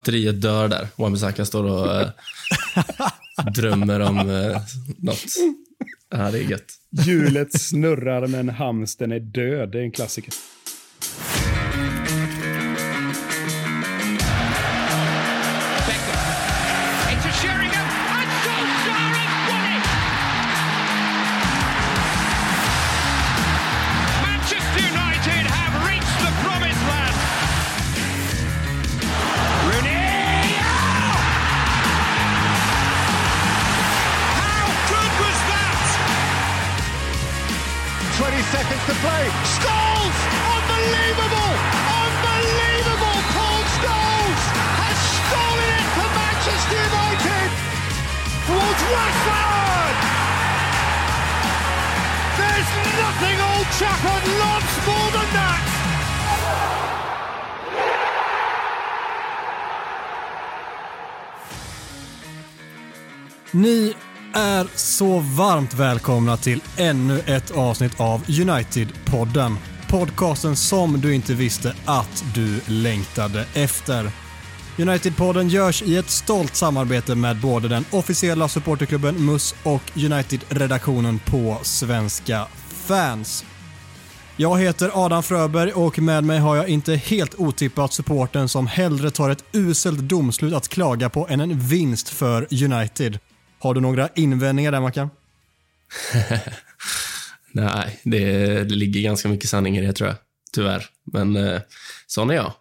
batteriet dör där. Wan-Bissaka står och eh, drömmer om eh, något. Ja, det är gött. Hjulet snurrar men hamsten är död. Det är en klassiker. Varmt välkomna till ännu ett avsnitt av United-podden. Podcasten som du inte visste att du längtade efter. United-podden görs i ett stolt samarbete med både den officiella supporterklubben MUS och United-redaktionen på Svenska fans. Jag heter Adam Fröberg och med mig har jag inte helt otippat supporten som hellre tar ett uselt domslut att klaga på än en vinst för United. Har du några invändningar där Mackan? Nej, det, det ligger ganska mycket sanning i det tror jag. Tyvärr. Men eh, sån är jag.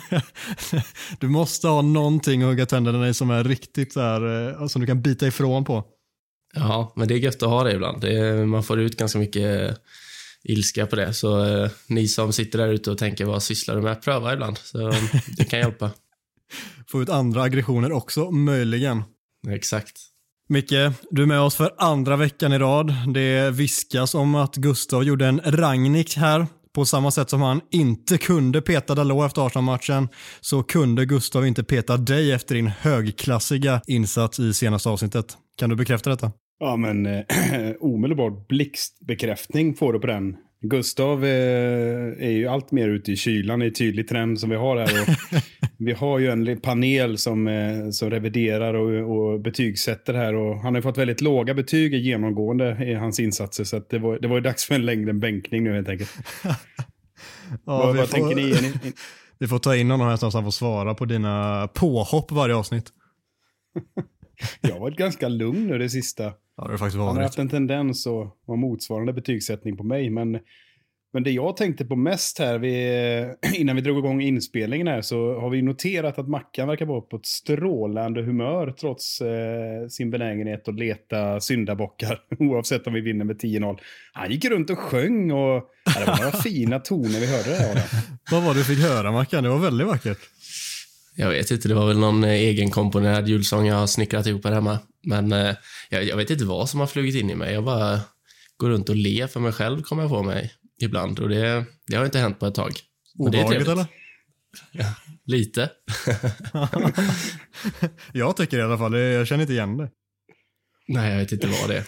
du måste ha någonting att hugga tänderna i som är riktigt så här, eh, som du kan bita ifrån på. Ja, men det är gött att ha det ibland. Det man får ut ganska mycket eh, ilska på det. Så eh, ni som sitter där ute och tänker vad sysslar du med? Pröva ibland. Så det kan hjälpa. Få ut andra aggressioner också, möjligen. Exakt. Micke, du är med oss för andra veckan i rad. Det viskas om att Gustav gjorde en rangnick här. På samma sätt som han inte kunde peta Dalot efter Arsenal-matchen så kunde Gustav inte peta dig efter din högklassiga insats i senaste avsnittet. Kan du bekräfta detta? Ja, men eh, omedelbar blixtbekräftning får du på den. Gustav eh, är ju allt mer ute i kylan. Det är en tydlig trend som vi har här. Vi har ju en panel som, eh, som reviderar och, och betygsätter här. Och han har fått väldigt låga betyg genomgående i hans insatser. Så det, var, det var ju dags för en längre bänkning nu helt enkelt. Ja, vad vi vad får- tänker ni? Vi får ta in honom här så att han får svara på dina påhopp varje avsnitt. Jag har varit ganska lugn nu det sista. Ja, det har Han har haft en tendens att ha motsvarande betygssättning på mig. Men, men det jag tänkte på mest här, vi, innan vi drog igång inspelningen här, så har vi noterat att Mackan verkar vara på ett strålande humör trots eh, sin benägenhet att leta syndabockar, oavsett om vi vinner med 10-0. Han gick runt och sjöng och ja, det var några fina toner vi hörde där. Vad var det du fick höra Mackan? Det var väldigt vackert. Jag vet inte, det var väl någon eh, egenkomponerad julsång jag har snickrat ihop här hemma. Men eh, jag, jag vet inte vad som har flugit in i mig. Jag bara går runt och ler för mig själv, kommer jag på mig ibland. Och det, det har inte hänt på ett tag. Obehagligt eller? Lite. Jag tycker i alla fall. Jag känner inte igen det. Nej, jag vet inte vad det är.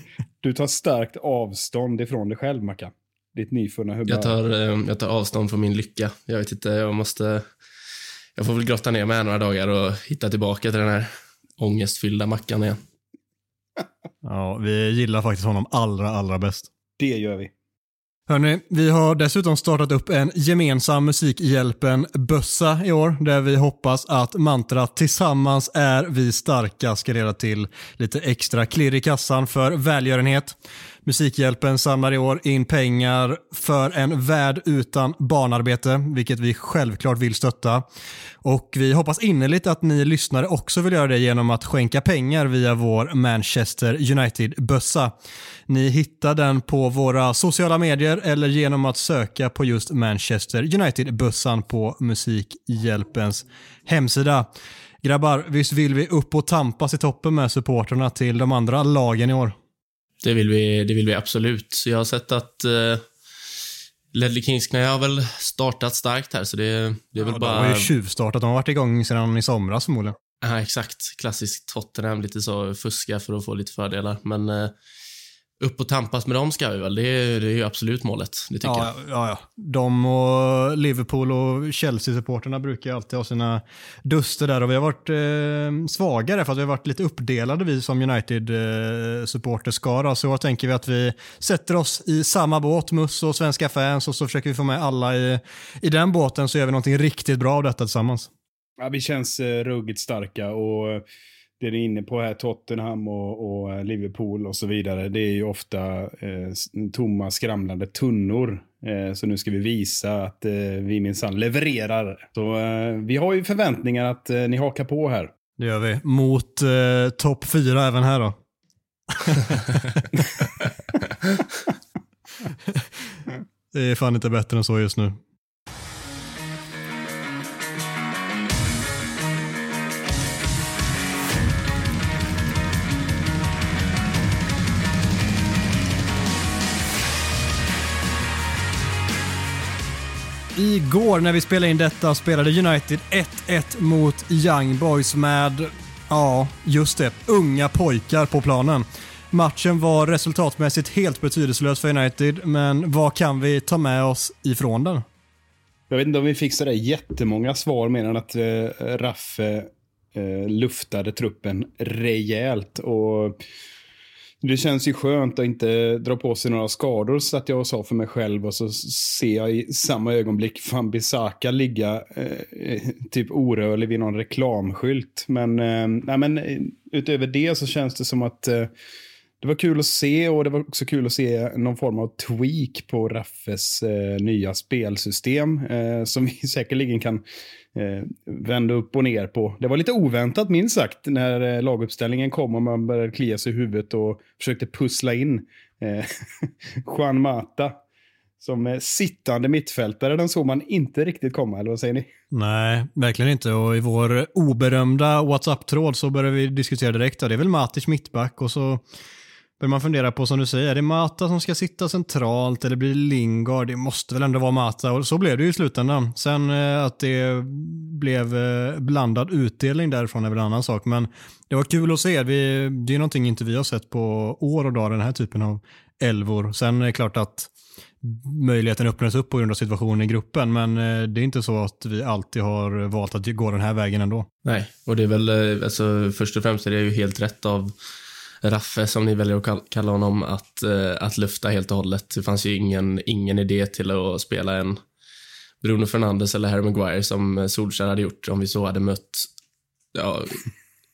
Du tar starkt avstånd ifrån dig själv, Mackan. Ditt nyfunna humör. Jag tar, eh, jag tar avstånd från min lycka. Jag vet inte, jag måste... Jag får väl grotta ner mig här några dagar och hitta tillbaka till den här ångestfyllda mackan igen. Ja, vi gillar faktiskt honom allra, allra bäst. Det gör vi. Hörni, vi har dessutom startat upp en gemensam Musikhjälpen-bössa i år där vi hoppas att mantrat “Tillsammans är vi starka” ska leda till lite extra klirr i kassan för välgörenhet. Musikhjälpen samlar i år in pengar för en värld utan barnarbete, vilket vi självklart vill stötta. Och vi hoppas innerligt att ni lyssnare också vill göra det genom att skänka pengar via vår Manchester United-bössa. Ni hittar den på våra sociala medier eller genom att söka på just Manchester United-bössan på Musikhjälpens hemsida. Grabbar, visst vill vi upp och tampas i toppen med supporterna till de andra lagen i år? Det vill vi, det vill vi absolut. Så jag har sett att eh, Ledley Kingsknä har väl startat starkt här, så det, det är väl Ja, bara... De har ju tjuvstartat, de har varit igång sedan i somras förmodligen. Ja, exakt. Klassiskt Tottenham, lite så fuska för att få lite fördelar. Men eh, upp och tampas med dem ska vi väl. Det är, det är ju absolut målet. Det tycker ja, jag. Ja, ja. De och Liverpool och Chelsea-supporterna brukar alltid ha sina duster där och vi har varit eh, svagare för att vi har varit lite uppdelade vi som United-supporterskara. Eh, så jag tänker vi att vi sätter oss i samma båt, Muss och svenska fans och så försöker vi få med alla i, i den båten så gör vi någonting riktigt bra av detta tillsammans. Ja, vi känns eh, ruggigt starka och det ni är inne på här, Tottenham och, och, eh, Liverpool och så vidare, det är ju ofta eh, tomma skramlande tunnor. Eh, så nu ska vi visa att eh, vi minsann levererar. Så eh, vi har ju förväntningar att eh, ni hakar på här. Det gör vi. Mot eh, topp fyra även här då. det är fan inte bättre än så just nu. Igår när vi spelade in detta spelade United 1-1 mot Young Boys med, ja, just det, unga pojkar på planen. Matchen var resultatmässigt helt betydelselös för United, men vad kan vi ta med oss ifrån den? Jag vet inte om vi fick sådär jättemånga svar mer än att eh, Raffe eh, luftade truppen rejält. Och det känns ju skönt att inte dra på sig några skador, så att jag sa för mig själv. Och så ser jag i samma ögonblick Van Bissaka ligga eh, typ orörlig vid någon reklamskylt. Men, eh, nej, men eh, utöver det så känns det som att eh, det var kul att se och det var också kul att se någon form av tweak på Raffes eh, nya spelsystem eh, som vi säkerligen kan eh, vända upp och ner på. Det var lite oväntat minst sagt när eh, laguppställningen kom och man började klia sig i huvudet och försökte pussla in eh, Juan Mata som eh, sittande mittfältare. Den såg man inte riktigt komma, eller vad säger ni? Nej, verkligen inte. Och i vår oberömda WhatsApp-tråd så började vi diskutera direkt. Det är väl Matic mittback och så börjar man fundera på, som du säger, är det Mata som ska sitta centralt eller blir det Lingard? Det måste väl ändå vara Mata och så blev det ju i slutändan. Sen eh, att det blev eh, blandad utdelning därifrån är väl en annan sak, men det var kul att se. Vi, det är någonting inte vi har sett på år och dag, den här typen av elvor. Sen är det klart att möjligheten öppnas upp på grund av situationen i gruppen, men eh, det är inte så att vi alltid har valt att gå den här vägen ändå. Nej, och det är väl, alltså först och främst är det ju helt rätt av Raffe, som ni väljer att kalla honom, att, eh, att lufta helt och hållet. Det fanns ju ingen, ingen idé till att spela en Bruno Fernandes eller Harry Maguire som Solskjaer hade gjort om vi så hade mött, ja,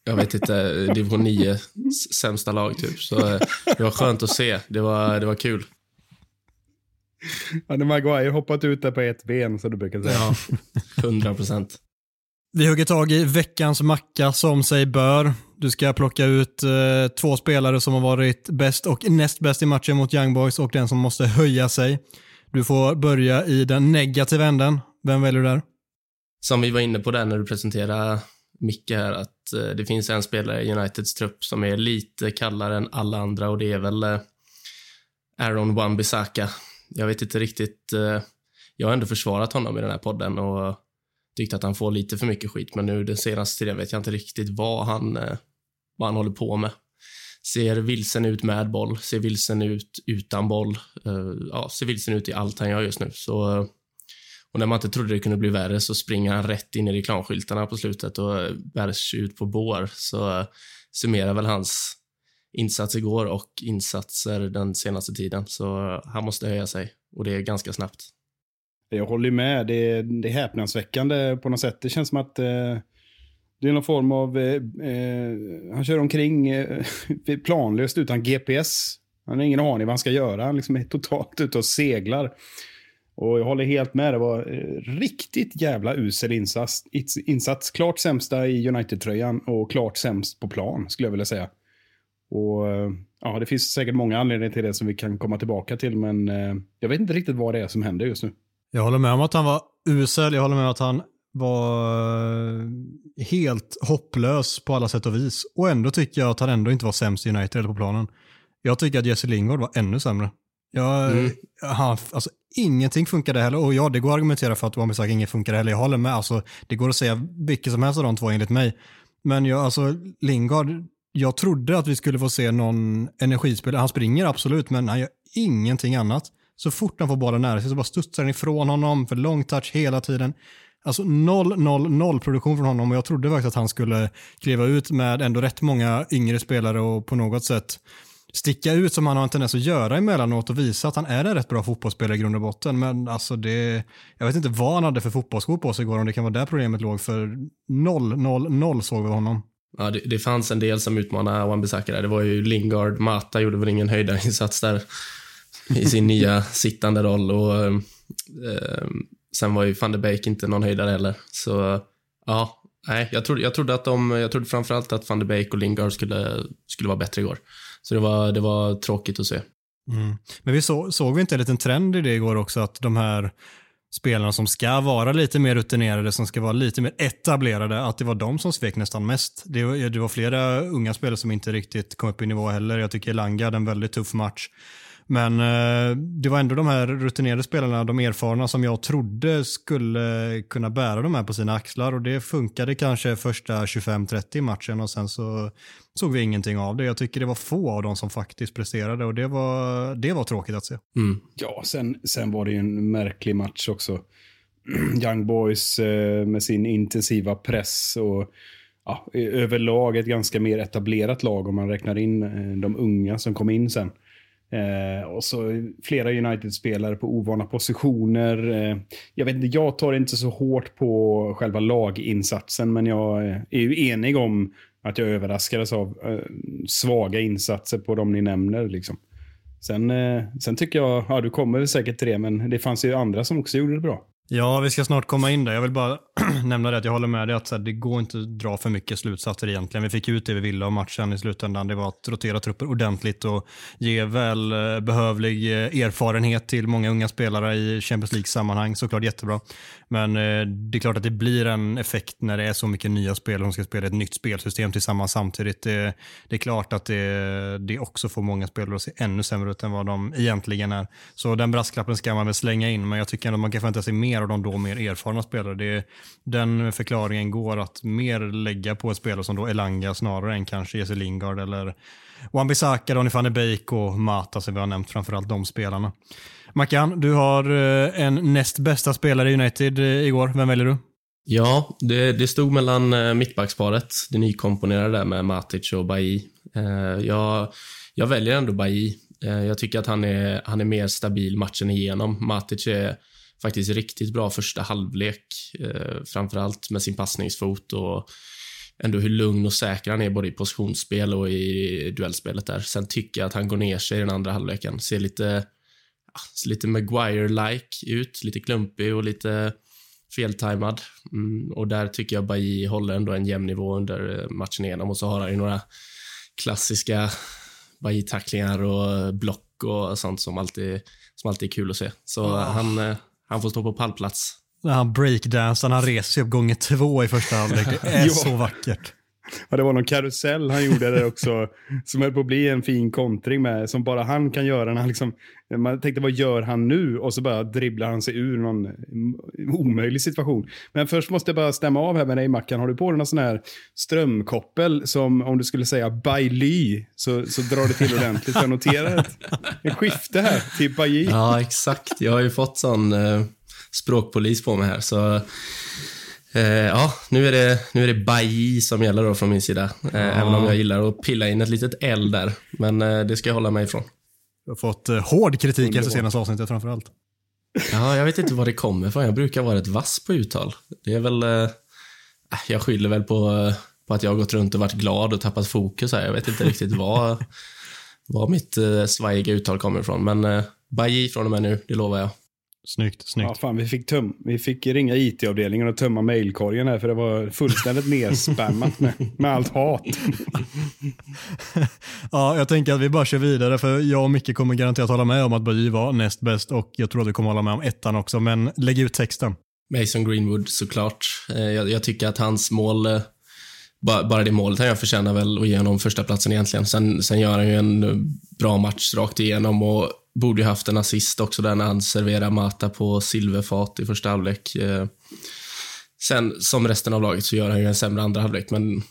jag vet inte, division 9 sämsta lag typ. Så eh, det var skönt att se. Det var, det var kul. Hade Maguire hoppat ut där på ett ben, så du brukar säga. Ja, 100 procent. Vi hugger tag i veckans macka som sig bör. Du ska plocka ut eh, två spelare som har varit bäst och näst bäst i matchen mot Young Boys och den som måste höja sig. Du får börja i den negativa änden. Vem väljer du där? Som vi var inne på där när du presenterade Micke här, att eh, det finns en spelare i Uniteds trupp som är lite kallare än alla andra och det är väl eh, Aaron Wan-Bissaka. Jag vet inte riktigt, eh, jag har ändå försvarat honom i den här podden och tyckt att han får lite för mycket skit, men nu den senaste tiden vet jag inte riktigt vad han, eh, vad han håller på med. Ser vilsen ut med boll, ser vilsen ut utan boll. Eh, ja, ser vilsen ut i allt han gör just nu. Så, eh, och när man inte trodde det kunde bli värre så springer han rätt in i reklamskyltarna på slutet och eh, bärs ut på bår. Så summerar väl hans insats igår och insatser den senaste tiden. Så han måste höja sig och det är ganska snabbt. Jag håller med. Det är, det är häpnadsväckande på något sätt. Det känns som att eh, det är någon form av... Eh, eh han kör omkring eh, planlöst utan GPS. Han har ingen aning vad han ska göra. Han liksom är totalt ute och seglar. Och jag håller helt med. Det var eh, riktigt jävla usel insats. insats. Klart sämsta i United-tröjan och klart sämst på plan, skulle jag vilja säga. Och eh, ja, Det finns säkert många anledningar till det som vi kan komma tillbaka till, men eh, jag vet inte riktigt vad det är som händer just nu. Jag håller med om att han var usel. Jag håller med om att han var eh, helt hopplös på alla sätt och vis. Och ändå tycker jag att han ändå inte var sämst i United på planen. Jag tycker att Jesse Lingard var ännu sämre. Jag, mm. han, alltså, ingenting funkade heller. Och ja, det går att argumentera för att Wan-Bissaka inget funkade heller. Jag håller med. Alltså, det går att säga vilket som helst av de två enligt mig. Men jag, alltså, Lingard, jag trodde att vi skulle få se någon energispelare. Han springer absolut, men han gör ingenting annat. Så fort han får bollen nära sig så bara studsar den ifrån honom för lång touch hela tiden. Alltså 0, 0, 0 produktion från honom och jag trodde faktiskt att han skulle kliva ut med ändå rätt många yngre spelare och på något sätt sticka ut som han har en tendens att göra emellanåt och visa att han är en rätt bra fotbollsspelare i grund och botten. Men alltså det, jag vet inte vad han hade för fotbollsskor på sig igår, om det kan vara där problemet låg, för 0, 0, 0 såg vi honom. Ja, det, det fanns en del som utmanade Wan-Bissaka där. Det var ju Lingard, Mata gjorde väl ingen höjdarinsats där i sin nya sittande roll och eh, sen var ju van de Beek inte någon höjdare heller. Så ja, nej, jag trodde, jag trodde att de, jag trodde framförallt att van de Beek och Lingard skulle, skulle vara bättre igår. Så det var, det var tråkigt att se. Mm. Men vi så, såg vi inte en liten trend i det igår också, att de här spelarna som ska vara lite mer rutinerade, som ska vara lite mer etablerade, att det var de som svek nästan mest. Det var, det var flera unga spelare som inte riktigt kom upp i nivå heller. Jag tycker Elanga hade en väldigt tuff match. Men eh, det var ändå de här rutinerade spelarna, de erfarna som jag trodde skulle kunna bära de här på sina axlar och det funkade kanske första 25-30 matchen och sen så såg vi ingenting av det. Jag tycker det var få av dem som faktiskt presterade och det var, det var tråkigt att se. Mm. Ja, sen, sen var det ju en märklig match också. Young Boys eh, med sin intensiva press och ja, överlag ett ganska mer etablerat lag om man räknar in eh, de unga som kom in sen. Eh, och så flera United-spelare på ovana positioner. Eh, jag vet inte, jag tar inte så hårt på själva laginsatsen, men jag eh, är ju enig om att jag överraskades av eh, svaga insatser på de ni nämner. Liksom. Sen, eh, sen tycker jag, ja du kommer säkert till det, men det fanns ju andra som också gjorde det bra. Ja, vi ska snart komma in där. Jag vill bara nämna det att jag håller med dig att så här, det går inte att dra för mycket slutsatser egentligen. Vi fick ut det vi ville av matchen i slutändan. Det var att rotera trupper ordentligt och ge väl eh, behövlig eh, erfarenhet till många unga spelare i Champions League-sammanhang. Såklart jättebra. Men eh, det är klart att det blir en effekt när det är så mycket nya spelare som ska spela ett nytt spelsystem tillsammans samtidigt. Det, det är klart att det, det också får många spelare att se ännu sämre ut än vad de egentligen är. Så den brasklappen ska man väl slänga in, men jag tycker ändå att man kan förvänta sig mer av de då mer erfarna spelare. Det, den förklaringen går att mer lägga på spelare som då Elanga snarare än kanske Jesse Lingard eller Wan-Bissaka, Donny van de Beek och Mata som vi har nämnt, framförallt de spelarna. Mackan, du har eh, en näst bästa spelare i United eh, igår. Vem väljer du? Ja, det, det stod mellan eh, mittbacksparet, det nykomponerade där med Matic och Bailly. Jag, jag väljer ändå Bailly. Jag tycker att han är, han är mer stabil matchen igenom. Matic är faktiskt riktigt bra första halvlek, framförallt med sin passningsfot och ändå hur lugn och säker han är både i positionsspel och i duellspelet där. Sen tycker jag att han går ner sig i den andra halvleken. Ser lite lite Maguire-like ut, lite klumpig och lite feltajmad. Mm, och där tycker jag Bailly håller ändå en jämn nivå under eh, matchen igenom och så har han ju några klassiska Bailly-tacklingar och block och sånt som alltid, som alltid är kul att se. Så oh. han, eh, han får stå på pallplats. När han breakdansar, han reser sig upp gånger två i första halvlek. Det är så vackert. Ja, det var någon karusell han gjorde där också. som höll på att bli en fin kontring med. Som bara han kan göra. När han liksom, man tänkte vad gör han nu? Och så bara dribblar han sig ur någon omöjlig situation. Men först måste jag bara stämma av här med dig Mackan. Har du på dig någon sån här strömkoppel som om du skulle säga Bailly så, så drar det till ordentligt. Jag noterar ett, ett skifte här till Bailly. Ja, exakt. Jag har ju fått sån eh, språkpolis på mig här. Så Eh, ja, nu är det, nu är det Bailly som gäller då från min sida. Eh, ja. Även om jag gillar att pilla in ett litet L där. Men eh, det ska jag hålla mig ifrån. Du har fått eh, hård kritik efter senaste avsnittet framförallt. Ja, jag vet inte var det kommer ifrån. Jag brukar vara ett vass på uttal. Det är väl... Eh, äh, jag skyller väl på, på att jag har gått runt och varit glad och tappat fokus här. Jag vet inte riktigt var, var mitt eh, svajiga uttal kommer ifrån. Men eh, Bailly från och med nu, det lovar jag. Snyggt, snyggt. Ja, fan, vi, fick töm vi fick ringa IT-avdelningen och tömma mailkorgen här för det var fullständigt nerspammat med, med allt hat. ja, jag tänker att vi bara kör vidare för jag och Micke kommer garanterat hålla med om att Bajy var näst bäst och jag tror att vi kommer hålla med om ettan också, men lägg ut texten. Mason Greenwood såklart. Eh, jag, jag tycker att hans mål eh, bara det målet han gör förtjänar väl att ge honom första platsen egentligen. Sen, sen gör han ju en bra match rakt igenom och borde ju haft en assist också där när han serverar Mata på silverfat i första halvlek. Eh, sen, som resten av laget, så gör han ju en sämre andra halvlek, men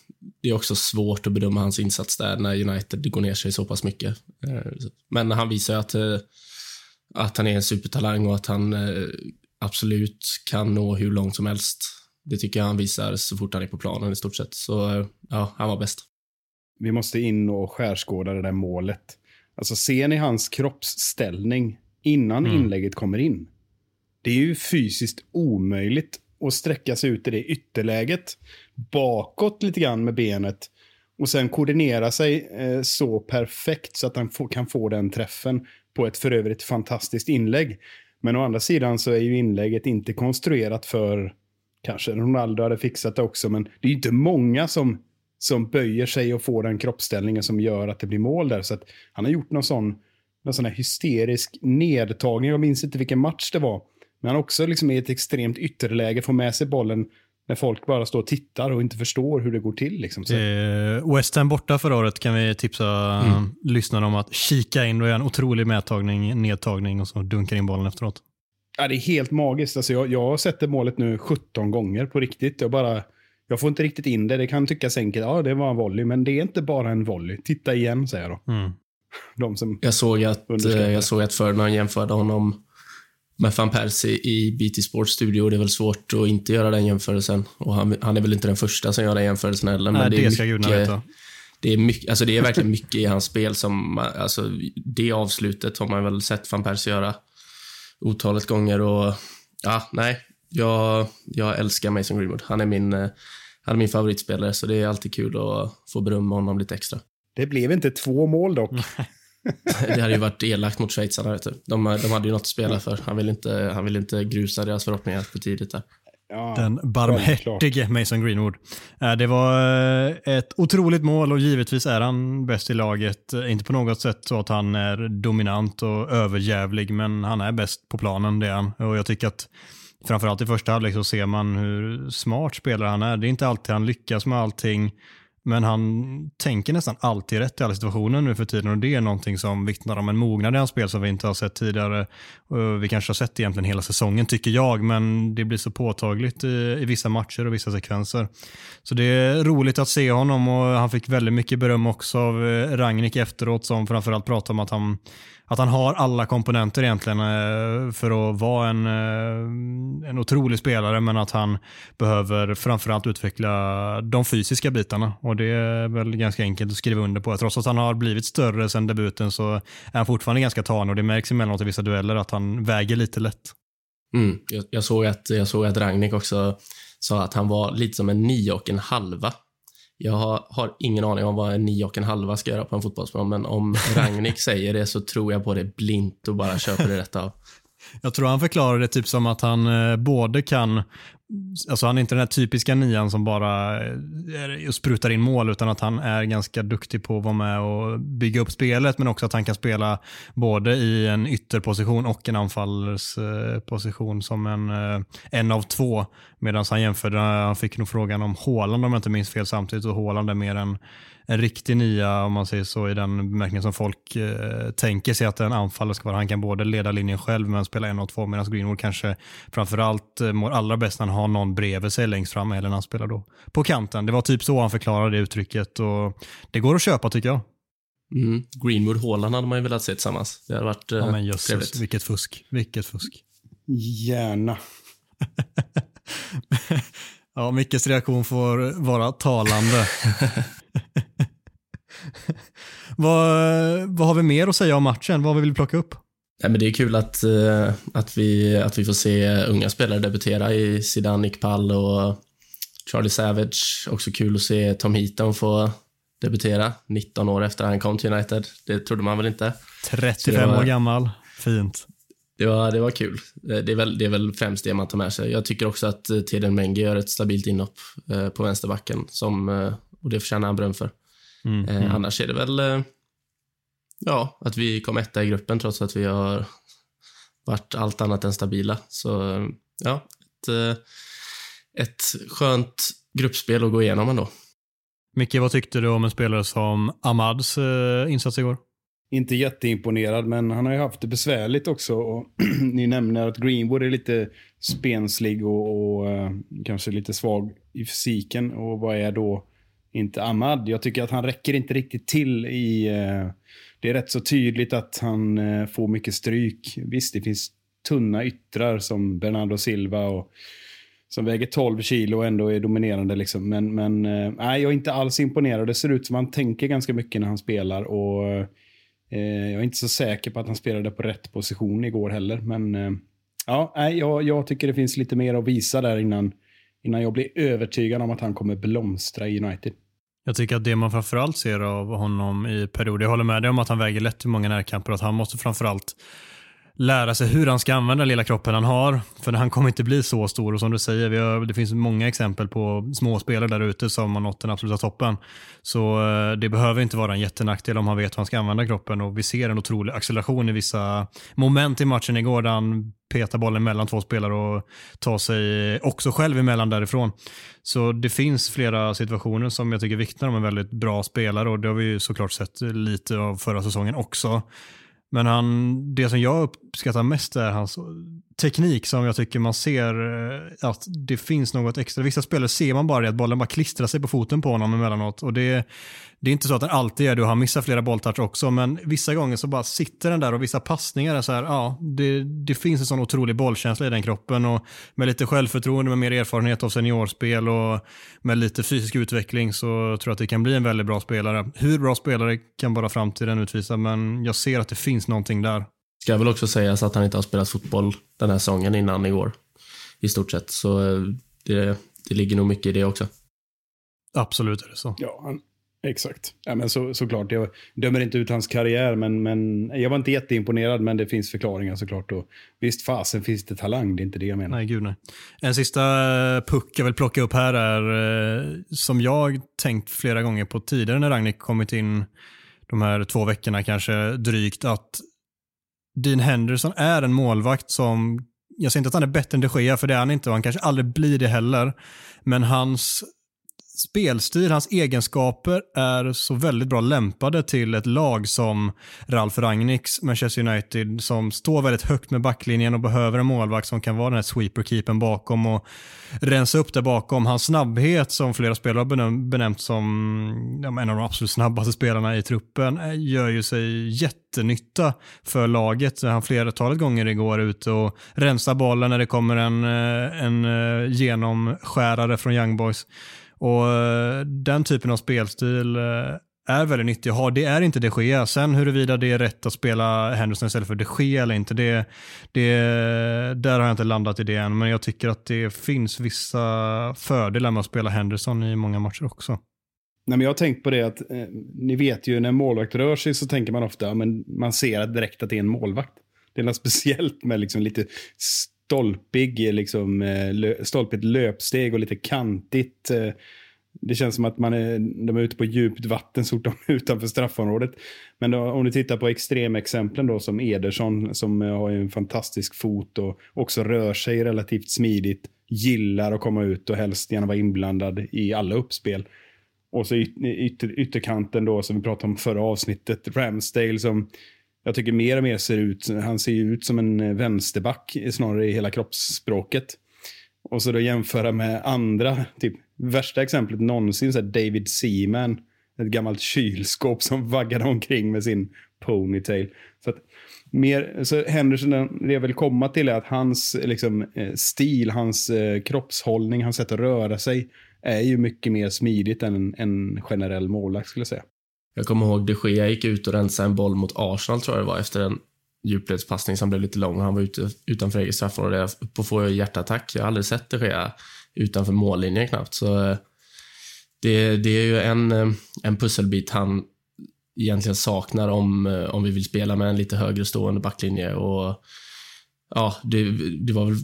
det är också svårt att bedöma hans insats där när United går ner sig så pass mycket. Eh, men han visar att, eh, att han är en supertalang och att han absolut kan nå hur långt som helst. Det tycker jag han visar så fort han är på planen i stort sett. Så ja, han var bäst. Vi måste in och skärskåda det där målet. Alltså ser ni hans kroppsställning innan mm. inlägget kommer in? Det är ju fysiskt omöjligt att sträcka sig ut i det ytterläget. Bakåt lite grann med benet. Och sen koordinera sig eh, så perfekt så att han kan få den träffen på ett för övrigt fantastiskt inlägg. Men å andra sidan så är ju inlägget inte konstruerat för, kanske Ronaldo hade fixat det också, men det är ju inte många som, som böjer sig och får den kroppsställningen som gör att det blir mål där. Så att han har gjort någon sån, någon sån här hysterisk nedtagning. Jag minns inte vilken match det var. Men han också liksom i ett extremt ytterläge får med sig bollen när folk bara står och tittar och inte förstår hur det går till. Liksom. Eh, West Ham borta förra året kan vi tipsa mm. lyssnarna om att kika in. Då är en otrolig medtagning, nedtagning och så dunkar in bollen efteråt. Ja, det är helt magiskt. Alltså, jag, jag har sett det målet nu 17 gånger på riktigt. Jag, bara, jag får inte riktigt in det. Det kan tyckas enkelt. Ja, det var en volley, men det är inte bara en volley. Titta igen, säger jag då. Mm. De som jag, såg att, eh, jag såg att Ferdinand jämförde honom med van Persie i BT Sports studio. Det är väl svårt att inte göra den jämförelsen. Och han, han är väl inte den första som gör den jämförelsen heller. Men Nej, det, det ska mycket, veta. Det är, mycket, alltså det är verkligen mycket i hans spel som, alltså det avslutet har man väl sett van Persie göra otalet gånger och ja, nej, jag, jag älskar Mason Greenwood. Han är min, han är min favoritspelare, så det är alltid kul att få berömma honom lite extra. Det blev inte två mål dock. det hade ju varit elakt mot schweizarna. Vet du. De, de hade ju något att spela för. Han vill inte, han vill inte grusa deras förhoppningar för tidigt där. Ja, Den barmhärtige Mason Greenwood. Eh, det var eh, ett otroligt mål och givetvis är han bäst i laget. Eh, inte på något sätt så att han är dominant och överjävlig, men han är bäst på planen, det är han. Och jag tycker att framförallt i första halvlek så ser man hur smart spelare han är. Det är inte alltid han lyckas med allting. Men han tänker nästan alltid rätt i alla situationer nu för tiden och det är någonting som vittnar om en mognad i hans spel som vi inte har sett tidigare. Vi kanske har sett egentligen hela säsongen tycker jag, men det blir så påtagligt i, i vissa matcher och vissa sekvenser. Så det är roligt att se honom och han fick väldigt mycket beröm också av eh, Ragnik efteråt som framförallt pratade om att han att han har alla komponenter egentligen eh, för att vara en, eh, en otrolig spelare men att han behöver framförallt utveckla de fysiska bitarna och det är väl ganska enkelt att skriva under på. Trots att han har blivit större sedan debuten så är han fortfarande ganska tanig och det märks emellanåt i vissa dueller att han väger lite lätt. Mm, jag, jag, såg att, jag såg att Ragnik också sa att han var lite som en nio och en halva jag har, har, ingen aning om vad en nio och en halva ska göra på en fotbollsplan, men om Ragnik säger det så tror jag på det blint och bara köper det rätt av. Jag tror han förklarar det typ som att han eh, både kan Alltså han är inte den här typiska nian som bara eh, sprutar in mål utan att han är ganska duktig på att vara med och bygga upp spelet men också att han kan spela både i en ytterposition och en anfallsposition som en, eh, en av två. Medan han jämförde, han fick nog frågan om Håland om jag inte minns fel samtidigt och Håland är mer en en riktig nia om man säger så i den bemärkningen som folk eh, tänker sig att en anfallare ska vara. Han kan både leda linjen själv men spela en och två medan Greenwood kanske framförallt eh, mår allra bäst när han har någon bredvid sig längst fram eller när han spelar då på kanten. Det var typ så han förklarade det uttrycket och det går att köpa tycker jag. Mm. Greenwood Haaland hade man ju velat se tillsammans. Det hade varit eh, ja, men jösses, trevligt. Vilket fusk. Vilket fusk. Gärna. ja, Mickes reaktion får vara talande. vad, vad har vi mer att säga om matchen? Vad vill vi plocka upp? Nej, men det är kul att, uh, att, vi, att vi får se unga spelare debutera i Zidane, Nick Pall och Charlie Savage. Också kul att se Tom Heaton få debutera 19 år efter han kom till United. Det trodde man väl inte. 35 var, år gammal. Fint. Det var, det var kul. Det är, väl, det är väl främst det man tar med sig. Jag tycker också att eh, Teden Mengi gör ett stabilt inhopp uh, på vänsterbacken som, och det förtjänar han beröm för. Mm, eh, mm. Annars är det väl eh, ja, att vi kom etta i gruppen trots att vi har varit allt annat än stabila. Så ja, ett, eh, ett skönt gruppspel att gå igenom ändå. Micke, vad tyckte du om en spelare som Amads eh, insats igår? Inte jätteimponerad, men han har ju haft det besvärligt också. Och ni nämner att Greenwood är lite spenslig och, och uh, kanske lite svag i fysiken. Och vad är då inte Ahmad. Jag tycker att han räcker inte riktigt till i... Eh, det är rätt så tydligt att han eh, får mycket stryk. Visst, det finns tunna yttrar som Bernardo Silva och som väger 12 kilo och ändå är dominerande. Liksom. Men, men eh, nej, jag är inte alls imponerad. Det ser ut som att han tänker ganska mycket när han spelar. Och eh, Jag är inte så säker på att han spelade på rätt position igår heller. Men eh, ja, nej, jag, jag tycker det finns lite mer att visa där innan, innan jag blir övertygad om att han kommer blomstra i United. Jag tycker att det man framförallt ser av honom i perioder, jag håller med dig om att han väger lätt i många närkamper, att han måste framförallt lära sig hur han ska använda den lilla kroppen han har. För han kommer inte bli så stor och som du säger, vi har, det finns många exempel på småspelare där ute som har nått den absoluta toppen. Så eh, det behöver inte vara en jättenackdel om han vet hur han ska använda kroppen och vi ser en otrolig acceleration i vissa moment i matchen igår där han petar bollen mellan två spelare och tar sig också själv emellan därifrån. Så det finns flera situationer som jag tycker vittnar om en väldigt bra spelare och det har vi ju såklart sett lite av förra säsongen också. Men han, det som jag uppskattar mest är hans teknik som jag tycker man ser eh, att det finns något extra. Vissa spelare ser man bara det att bollen bara klistrar sig på foten på honom emellanåt. Och det, det är inte så att den alltid gör det och han missar flera bolltouch också. Men vissa gånger så bara sitter den där och vissa passningar är så här, ja, det, det finns en sån otrolig bollkänsla i den kroppen. Och med lite självförtroende, med mer erfarenhet av seniorspel och med lite fysisk utveckling så tror jag att det kan bli en väldigt bra spelare. Hur bra spelare kan bara framtiden utvisa, men jag ser att det finns någonting där. Ska väl också sägas att han inte har spelat fotboll den här säsongen innan igår. I stort sett. Så eh, det, det ligger nog mycket i det också. Absolut är det så. Ja, han, exakt. Ja, men så, såklart, jag dömer inte ut hans karriär, men, men jag var inte jätteimponerad, men det finns förklaringar såklart. Och visst, fasen finns det talang, det är inte det jag menar. Nej, gud nej. En sista puck jag vill plocka upp här är, eh, som jag tänkt flera gånger på tidigare när Ragnik kommit in de här två veckorna kanske drygt, att Dean Henderson är en målvakt som, jag säger inte att han är bättre än de Gea, för det är han inte och han kanske aldrig blir det heller. Men hans spelstil, hans egenskaper är så väldigt bra lämpade till ett lag som Ralf Rangnicks Manchester United som står väldigt högt med backlinjen och behöver en målvakt som kan vara den här sweeper-keepern bakom och rensa upp där bakom. Hans snabbhet som flera spelare har benämnt som ja, en av de absolut snabbaste spelarna i truppen eh, gör ju sig jättenytta för laget. Han flertalet gånger igår ute och rensar bollen när det kommer en, eh, en eh, genomskärare från Young Boys. Och eh, Den typen av spelstil eh, är väldigt nyttig att ha. Det är inte de Gea. Sen huruvida det är rätt att spela Henderson istället för de Gea eller inte, det, det, där har jag inte landat i det än. Men jag tycker att det finns vissa fördelar med att spela Henderson i många matcher också. Nej, men jag har tänkt på det att eh, ni vet ju när målvakt rör sig så tänker man ofta, men man ser direkt att det är en målvakt. Det är något speciellt med liksom lite stolpig, liksom, eh, lö, stolpigt löpsteg och lite kantigt. Eh, det känns som att man är, de är ute på djupt vatten så fort de är utanför straffområdet. Men då, om du tittar på extremexemplen då som Ederson som eh, har en fantastisk fot och också rör sig relativt smidigt, gillar att komma ut och helst gärna vara inblandad i alla uppspel. Och så ytter, ytterkanten då som vi pratade om förra avsnittet, Ramsdale som jag tycker mer och mer ser ut, han ser ju ut som en eh, vänsterback snarare i hela kroppsspråket. Och så då jämföra med andra, typ värsta exemplet någonsin, så David Seaman. Ett gammalt kylskåp som vaggade omkring med sin ponytail. Så att mer, så Henderson, det jag vill komma till är att hans eh, liksom, eh, stil, hans eh, kroppshållning, hans sätt att röra sig är ju mycket mer smidigt än en, en generell målvakt skulle jag säga. Jag kommer ihåg de Gea gick ut och rensade en boll mot Arsenal tror jag det var efter en djupledspassning som blev lite lång. Han var ute utanför eget straffområde. Jag på få hjärtattack. Jag har aldrig sett de Gea utanför mållinjen knappt. Så eh, det, det är ju en, eh, en pusselbit han egentligen saknar om, eh, om vi vill spela med en lite högre stående backlinje. Och, ja, det, det var väl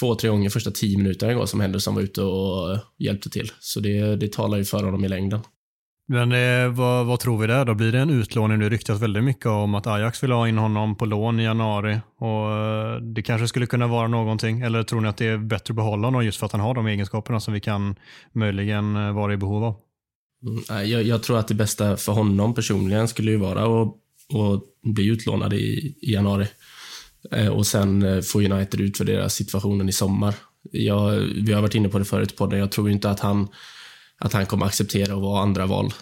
två, tre gånger första tio minuterna igår som Henderson var ute och hjälpte till. Så det, det talar ju för honom i längden. Men eh, vad, vad, tror vi där då? Blir det en utlåning? Det ryktas väldigt mycket om att Ajax vill ha in honom på lån i januari och eh, det kanske skulle kunna vara någonting. Eller tror ni att det är bättre att behålla honom just för att han har de egenskaperna som vi kan möjligen eh, vara i behov av? Mm, jag, jag, tror att det bästa för honom personligen skulle ju vara att, att bli utlånad i, i januari eh, och sen eh, få får United utvärdera situationen i sommar. Jag, vi har varit inne på det förut på podden. Jag tror inte att han att han kommer acceptera att vara andra val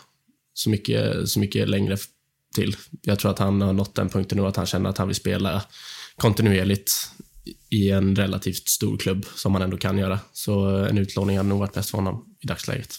så mycket, så mycket längre till. Jag tror att han har nått den punkten nu att han känner att han vill spela kontinuerligt i en relativt stor klubb som han ändå kan göra. Så en utlåning hade nog varit bäst för honom i dagsläget.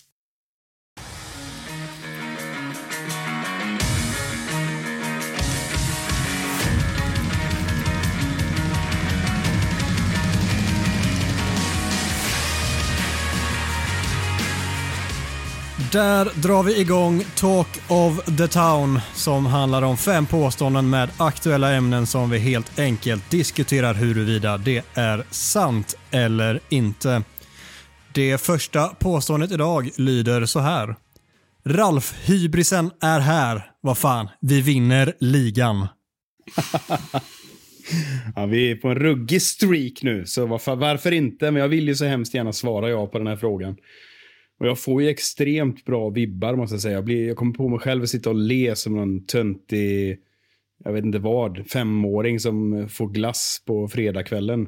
Där drar vi igång Talk of the Town som handlar om fem påståenden med aktuella ämnen som vi helt enkelt diskuterar huruvida det är sant eller inte. Det första påståendet idag lyder så här. Ralf Hybrisen är här. Vad fan, vi vinner ligan. ja, vi är på en ruggig streak nu, så varför, varför inte? Men jag vill ju så hemskt gärna svara ja på den här frågan. Och jag får ju extremt bra vibbar måste jag säga. Jag, blir, jag kommer på mig själv att sitta och le som någon töntig, jag vet inte vad, femåring som får glass på fredagskvällen.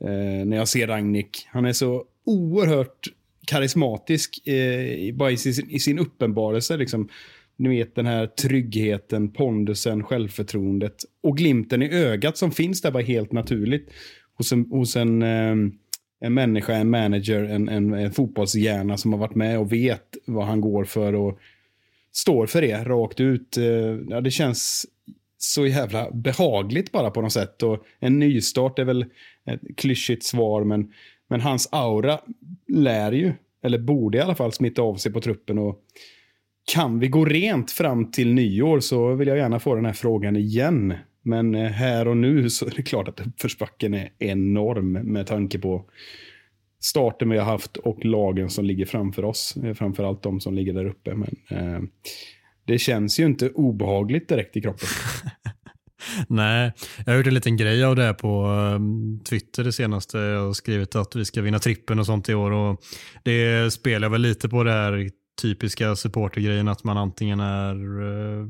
Eh, när jag ser Ragnik. Han är så oerhört karismatisk eh, bara i sin, i sin uppenbarelse. Liksom. Ni vet den här tryggheten, pondusen, självförtroendet och glimten i ögat som finns där bara helt naturligt hos en, hos en eh, en människa, en manager, en, en, en fotbollshjärna som har varit med och vet vad han går för och står för det rakt ut. Eh, ja, det känns så jävla behagligt bara på något sätt. Och en nystart är väl ett klyschigt svar, men, men hans aura lär ju, eller borde i alla fall smitta av sig på truppen. Och kan vi gå rent fram till nyår så vill jag gärna få den här frågan igen. Men eh, här och nu så är det klart att uppförsbacken är enorm med tanke på starten vi har haft och lagen som ligger framför oss. Framförallt de som ligger där uppe. Men eh, det känns ju inte obehagligt direkt i kroppen. Nej, jag har gjort en liten grej av det här på ehm, Twitter det senaste. Jag har skrivit att vi ska vinna trippen och sånt i år. Och det spelar väl lite på det här typiska supportergrejen att man antingen är eh,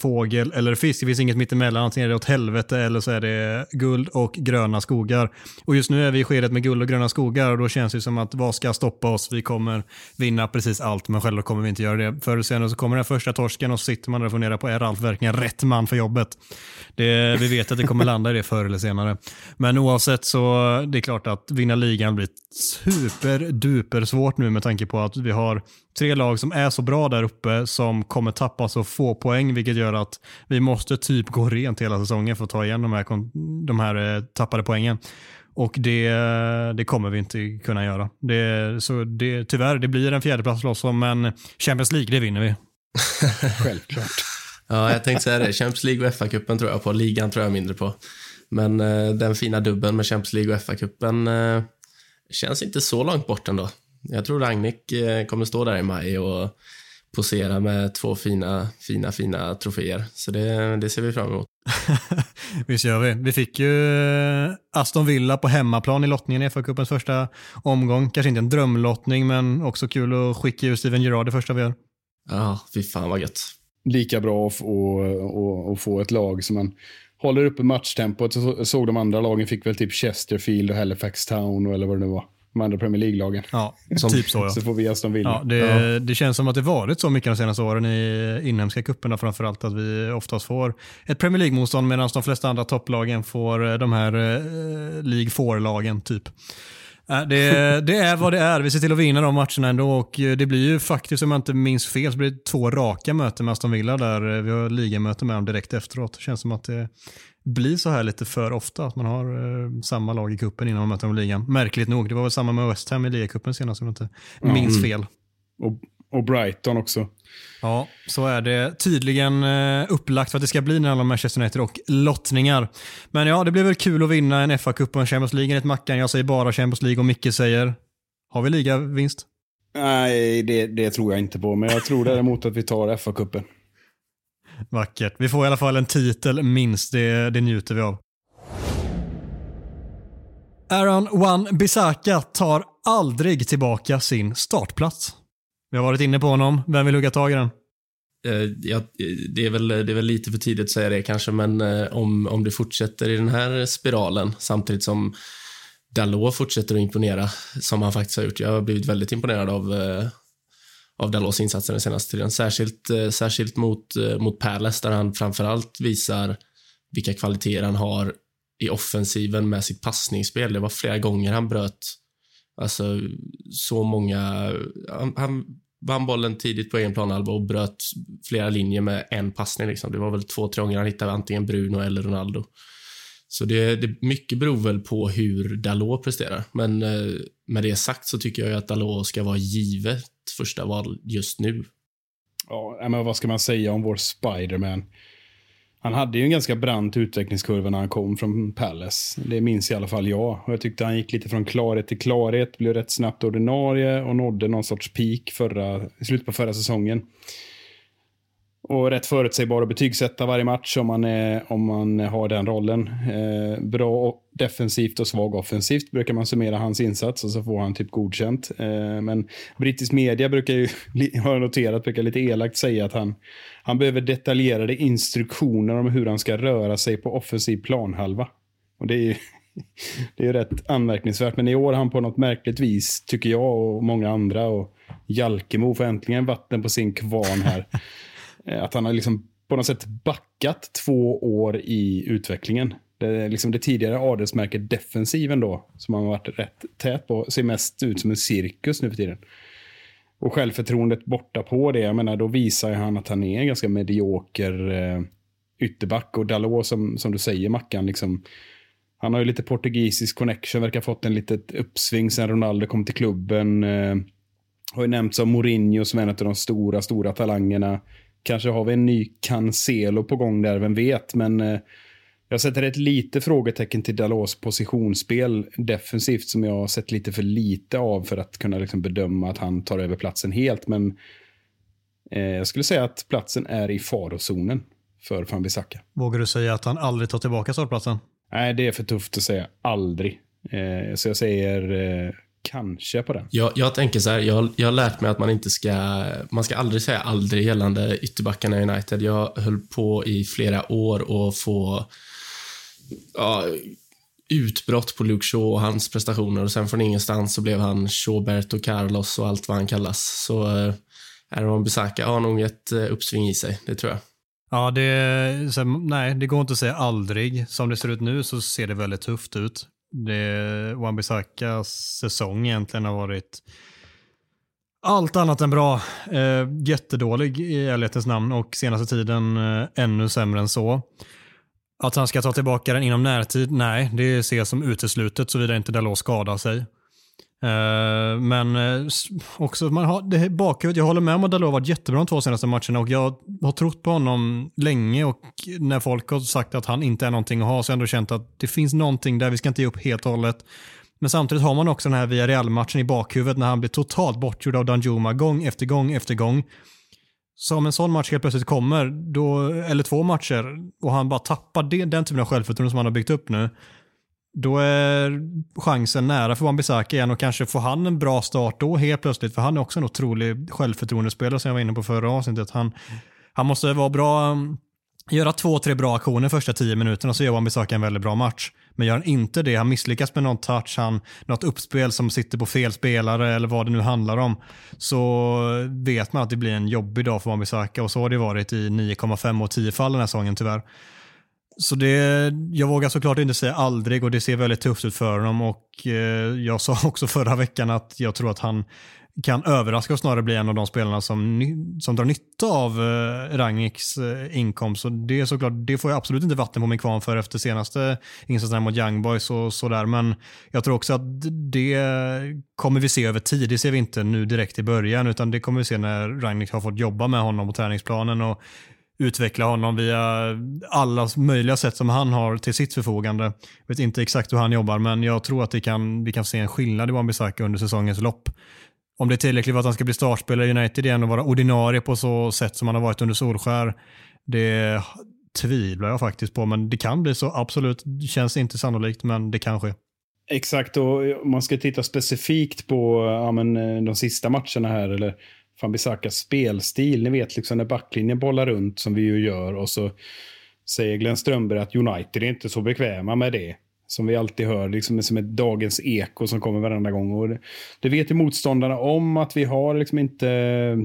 fågel eller fisk. Det finns inget mittemellan. Antingen är det åt helvete eller så är det guld och gröna skogar. Och just nu är vi i skedet med guld och gröna skogar och då känns det som att vad ska stoppa oss? Vi kommer vinna precis allt men själva kommer vi inte göra det. Förr eller senare så kommer den första torsken och så sitter man där och funderar på är Ralf verkligen rätt man för jobbet? Det, vi vet att det kommer landa i det förr eller senare. Men oavsett så det är klart att vinna ligan blir superduper svårt nu med tanke på att vi har tre lag som är så bra där uppe som kommer tappa så få poäng vilket gör att vi måste typ gå rent hela säsongen för att ta igen de här, de här eh, tappade poängen. Och det, det kommer vi inte kunna göra. Det, så det, tyvärr, det blir en fjärdeplats loss om, men Champions League, det vinner vi. Självklart. ja, jag tänkte säga det. Champions League och FA-cupen tror jag på. Ligan tror jag mindre på. Men eh, den fina dubben med Champions League och FA-cupen eh, känns inte så långt bort ändå. Jag tror Ragnik eh, kommer stå där i maj och posera med två fina, fina, fina troféer. Så det, det ser vi fram emot. Visst gör vi. Vi fick ju eh, Aston Villa på hemmaplan i lottningen i FA-cupens första omgång. Kanske inte en drömlottning, men också kul att skicka ut Steven Gerrard det första vi gör. Ja, fy fan vad gött. Lika bra att få, att få ett lag som man håller uppe matchtempot. Jag såg de andra lagen fick väl typ Chesterfield och Halifax Town eller vad det nu var de andra Premier League-lagen. Ja, som, typ så. Ja. Så får vi Aston Villa. Ja, det, ja. det känns som att det varit så mycket de senaste åren i inhemska kupperna framförallt att vi oftast får ett Premier League-motstånd medan de flesta andra topplagen får eh, de här eh, League 4-lagen typ. Äh, det, det, är vad det är. Vi ser till att vinna de matcherna ändå och eh, det blir ju faktiskt, om jag inte minns fel, så blir det två raka möten med Aston Villa där vi har ligamöte med dem direkt efteråt. Det känns som att det blir så här lite för ofta, att man har eh, samma lag i kuppen innan man möter dem i ligan. Märkligt nog, det var väl samma med West Ham i ligacupen senast om jag inte mm. minns fel. Och, och, Brighton också. Ja, så är det tydligen eh, upplagt för att det ska bli när alla Manchester United och lottningar. Men ja, det blir väl kul att vinna en FA-cup och en Champions League enligt Mackan. Jag säger bara Champions League och Micke säger, har vi ligavinst? Nej, det, det tror jag inte på, men jag tror däremot att vi tar FA-cupen. Vackert. Vi får i alla fall en titel minst, det, det njuter vi av. Aaron Wan Bissaka tar aldrig tillbaka sin startplats. Vi har varit inne på honom. Vem vill hugga tag i den? Eh, ja, eh, det, är väl, det är väl lite för tidigt att säga det kanske, men eh, om, om det fortsätter i den här spiralen samtidigt som Dalot fortsätter att imponera, som han faktiskt har gjort. Jag har blivit väldigt imponerad av, av Dalos insatser den senaste tiden. Särskilt, eh, särskilt mot, eh, mot Palace där han framförallt visar vilka kvaliteter han har i offensiven med sitt passningsspel. Det var flera gånger han bröt alltså, så många... Han, han vann bollen tidigt på egen planhalva och bröt flera linjer med en passning. Liksom. Det var väl två, tre gånger han hittade antingen Bruno eller Ronaldo. Så det, det mycket beror väl på hur Dalot presterar. Men eh, med det sagt så tycker jag att Dalot ska vara givet första val just nu. Ja, men vad ska man säga om vår Spiderman? Han hade ju en ganska brant utvecklingskurva när han kom från Palace. Det minns i alla fall jag. Och jag tyckte han gick lite från klarhet till klarhet, blev rätt snabbt ordinarie och nådde någon sorts peak förra, i slutet på förra säsongen. Och rätt förutsägbar att betygsätta varje match om man, är, om man har den rollen. Eh, bra defensivt och svag offensivt brukar man summera hans insats och så får han typ godkänt. Eh, men brittisk media brukar ju, har jag noterat, brukar lite elakt säga att han, han behöver detaljerade instruktioner om hur han ska röra sig på offensiv planhalva. Och det är ju det är rätt anmärkningsvärt. Men i år har han på något märkligt vis, tycker jag och många andra, och Jalkemo får äntligen vatten på sin kvarn här. Eh, att han har liksom på något sätt backat två år i utvecklingen. Det, liksom det tidigare adelsmärket defensiven då, som han har varit rätt tät på, ser mest ut som en cirkus nu för tiden. Och självförtroendet borta på det, jag menar då visar han att han är en ganska medioker eh, ytterback. Och Dalot som, som du säger Mackan, liksom, han har ju lite portugisisk connection, verkar ha fått en litet uppsving sen Ronaldo kom till klubben. Eh, har ju nämnts av Mourinho som en av de stora, stora talangerna. Kanske har vi en ny Cancelo på gång där, vem vet. Men eh, jag sätter ett lite frågetecken till Dalos positionsspel defensivt som jag har sett lite för lite av för att kunna liksom bedöma att han tar över platsen helt. Men eh, jag skulle säga att platsen är i farozonen för van Bissaka. Vågar du säga att han aldrig tar tillbaka startplatsen? Nej, det är för tufft att säga aldrig. Eh, så jag säger kanske på den. Jag, jag tänker så här, jag, jag har lärt mig att man inte ska, man ska aldrig säga aldrig gällande ytterbackarna i United. Jag höll på i flera år att få ja, utbrott på Luke Shaw och hans prestationer och sen från ingenstans så blev han Shawberto Carlos och allt vad han kallas. Så eh, Aaron Bissaka har nog ett eh, uppsving i sig, det tror jag. Ja, det, så, nej, det går inte att säga aldrig. Som det ser ut nu så ser det väldigt tufft ut det Wan-Bissakas säsong egentligen har varit allt annat än bra. Eh, jättedålig i ärlighetens namn och senaste tiden eh, ännu sämre än så. Att han ska ta tillbaka den inom närtid, nej, det ses som uteslutet såvida inte Dalot skadar sig. Uh, men uh, också, man har, det bakhuvudet, jag håller med om att Dalot har varit jättebra de två senaste matcherna och jag har trott på honom länge och när folk har sagt att han inte är någonting att ha så har jag ändå känt att det finns någonting där, vi ska inte ge upp helt och hållet. Men samtidigt har man också den här Villarreal-matchen i bakhuvudet när han blir totalt bortgjord av Danjuma gång efter gång efter gång. Så om en sån match helt plötsligt kommer, då, eller två matcher, och han bara tappar det, den typen av självförtroende som han har byggt upp nu, då är chansen nära för Wan-Bissaka igen och kanske får han en bra start då helt plötsligt. För han är också en otrolig självförtroendespelare som jag var inne på förra avsnittet. Han, han måste vara bra, mm, göra två, tre bra aktioner första tio minuterna så gör Wan-Bissaka en väldigt bra match. Men gör han inte det, han misslyckas med någon touch, han, något uppspel som sitter på fel spelare eller vad det nu handlar om, så vet man att det blir en jobbig dag för Wan-Bissaka och så har det varit i 9,5 och 10 fall den här säsongen tyvärr. Så det, jag vågar såklart inte säga aldrig och det ser väldigt tufft ut för honom och eh, jag sa också förra veckan att jag tror att han kan överraska och snarare bli en av de spelarna som, som drar nytta av eh, Rangnicks eh, inkomst. Så det, är såklart, det får jag absolut inte vatten på min kvarn för efter senaste insatserna mot Young Boys och sådär. Men jag tror också att det kommer vi se över tid. Det ser vi inte nu direkt i början utan det kommer vi se när Rangnick har fått jobba med honom på träningsplanen och utveckla honom via alla möjliga sätt som han har till sitt förfogande. Jag vet inte exakt hur han jobbar, men jag tror att vi kan, vi kan se en skillnad i Wan-Bissaka under säsongens lopp. Om det är tillräckligt för att han ska bli startspelare i United igen och vara ordinarie på så sätt som han har varit under Solskär, det tvivlar jag faktiskt på. Men det kan bli så, absolut. Det känns inte sannolikt, men det kan ske. Exakt, och om man ska titta specifikt på ja, men, eh, de sista matcherna här, eller van Bissakas spelstil. Ni vet, liksom när backlinjen bollar runt som vi ju gör och så säger Glenn Strömberg att United är inte så bekväma med det. som vi alltid hör, liksom som ett dagens eko som kommer varenda gång. Och det, det vet ju motståndarna om att vi har liksom inte eh,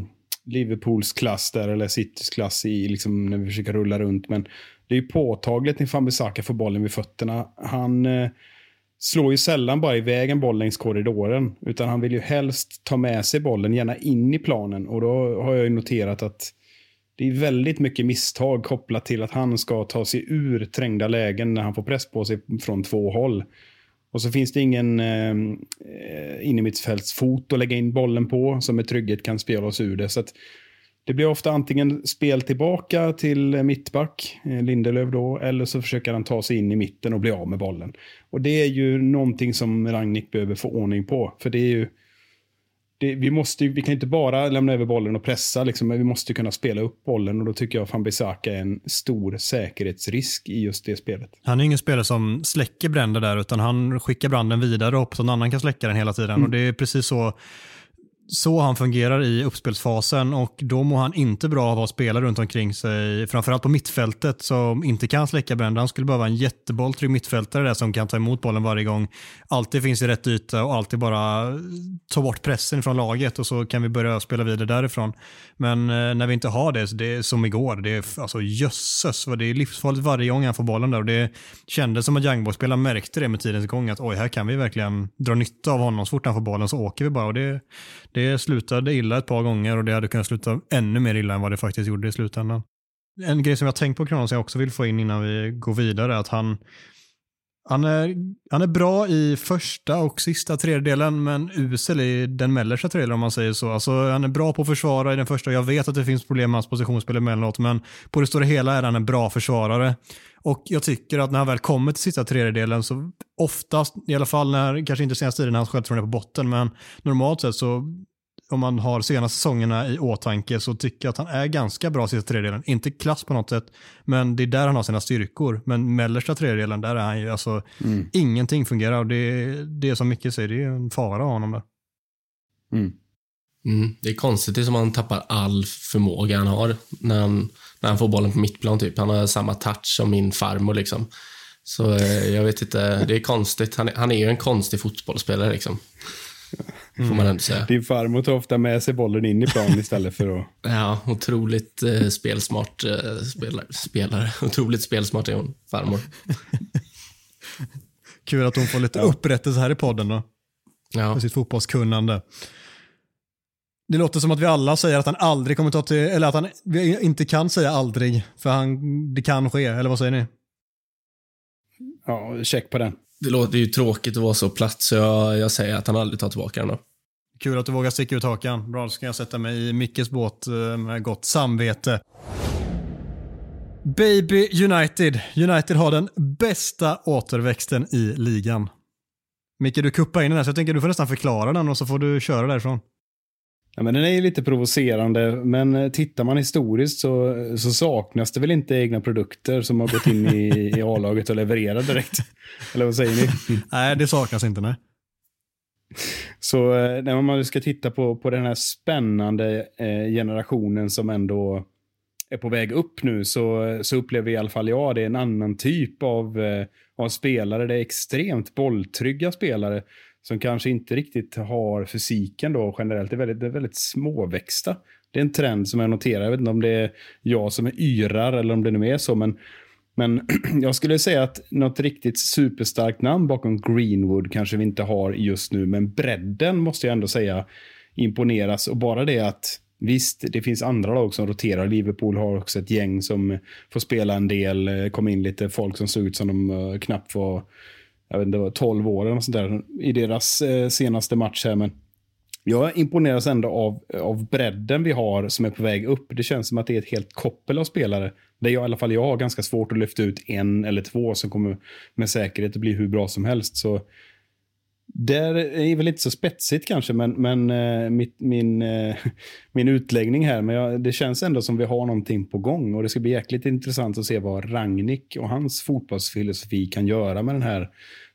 Liverpools klass där, eller Citys klass i, liksom, när vi försöker rulla runt. Men det är ju påtagligt när Fambisaka får bollen vid fötterna. Han eh, slår ju sällan bara iväg en boll längs korridoren, utan han vill ju helst ta med sig bollen, gärna in i planen. Och då har jag ju noterat att det är väldigt mycket misstag kopplat till att han ska ta sig ur trängda lägen när han får press på sig från två håll. Och så finns det ingen eh, eh innermittfältsfot att lägga in bollen på som med trygghet kan spela oss ur det. Så det blir ofta antingen spel tillbaka till mittback, eh, Lindelöf då, eller så försöker han ta sig in i mitten och bli av med bollen. Och det är ju någonting som Rangnick behöver få ordning på. För det är ju det, vi, måste, vi kan inte bara lämna över bollen och pressa, liksom, men vi måste kunna spela upp bollen. Och då tycker jag Fambisaka är en stor säkerhetsrisk i just det spelet. Han är ingen spelare som släcker bränder där, utan han skickar branden vidare och hoppas att någon annan kan släcka den hela tiden. Mm. Och det är precis så så han fungerar i uppspelsfasen och då mår han inte bra av att spela runt omkring sig, framförallt på mittfältet som inte kan släcka bränder. Han skulle behöva en jättebolltrygg mittfältare där som kan ta emot bollen varje gång. Alltid finns i rätt yta och alltid bara ta bort pressen från laget och så kan vi börja spela vidare därifrån. Men eh, när vi inte har det, det är som igår, det är alltså jösses vad det är livsfarligt varje gång han får bollen där och det kändes som att Youngboy-spelaren märkte det med tidens gång att oj, här kan vi verkligen dra nytta av honom. Så fort han får bollen så åker vi bara och det det slutade illa ett par gånger och det hade kunnat sluta ännu mer illa än vad det faktiskt gjorde i slutändan. En grej som jag tänkt på Kronos som jag också vill få in innan vi går vidare är att han, han, är, han är bra i första och sista tredjedelen men usel i den mellersta tredjedelen om man säger så. Alltså, han är bra på att försvara i den första. Jag vet att det finns problem med hans positionsspel emellanåt men på det stora hela är han en bra försvarare. Och jag tycker att när han väl kommer till sista tredjedelen så oftast, i alla fall när, kanske inte senaste tiden när hans självförtroende är på botten, men normalt sett så om man har senaste säsongerna i åtanke så tycker jag att han är ganska bra sista tredjedelen. Inte klass på något sätt, men det är där han har sina styrkor. Men mellersta tredjedelen, där är han ju, alltså, mm. ingenting fungerar och det, det är som Micke säger, det är en fara av honom där. Mm. Mm. Det är konstigt, det är som att han tappar all förmåga han har när han, när han får bollen på mittplan. Typ. Han har samma touch som min farmor. Liksom. Så eh, jag vet inte, det är konstigt. Han är, han är ju en konstig fotbollsspelare. Liksom. Får man ändå säga. Din farmor tar ofta med sig bollen in i plan istället för att... ja, otroligt eh, spelsmart eh, spelare, spelare. Otroligt spelsmart är hon, farmor. Kul att hon får lite ja. upprättelse här i podden då. Ja. För sitt fotbollskunnande. Det låter som att vi alla säger att han aldrig kommer ta till, eller att han inte kan säga aldrig, för han, det kan ske, eller vad säger ni? Ja, check på den. Det låter ju tråkigt att vara så platt, så jag, jag säger att han aldrig tar tillbaka den då. Kul att du vågar sticka ut hakan. Bra, då ska jag sätta mig i Mickes båt eh, med gott samvete. Baby United. United har den bästa återväxten i ligan. Micke, du kuppar in den här, så jag tänker du får nästan förklara den och så får du köra därifrån. Ja, men den är ju lite provocerande, men eh, tittar man historiskt så, så saknas det väl inte egna produkter som har gått in i, i A-laget och levererat direkt. Eller vad säger ni? nej, det saknas inte. Nej. Så eh, när man ska titta på, på den här spännande eh, generationen som ändå är på väg upp nu så, så upplever i alla fall jag det är en annan typ av, eh, av spelare. Det är extremt bolltrygga spelare som kanske inte riktigt har fysiken då generellt. Det är väldigt, det är väldigt småväxta. Det är en trend som jag noterar. Jag vet inte om det är jag som är yrar eller om det nu är så, men men jag skulle säga att något riktigt superstarkt namn bakom Greenwood kanske vi inte har just nu, men bredden måste jag ändå säga imponeras. Och bara det att Visst, det finns andra lag som roterar. Liverpool har också ett gäng som får spela en del. Eh, Kom in lite folk som såg ut som de eh, knappt var jag vet inte, 12 år eller sånt där, i deras eh, senaste match här. Men jag imponeras ändå av, av bredden vi har som är på väg upp. Det känns som att det är ett helt koppel av spelare. Där jag, i alla fall jag har ganska svårt att lyfta ut en eller två som kommer med säkerhet att bli hur bra som helst. Så där är väl inte så spetsigt kanske, men, men äh, mitt, min, äh, min utläggning här. Men jag, det känns ändå som vi har någonting på gång och det ska bli jäkligt intressant att se vad Rangnick och hans fotbollsfilosofi kan göra med den här,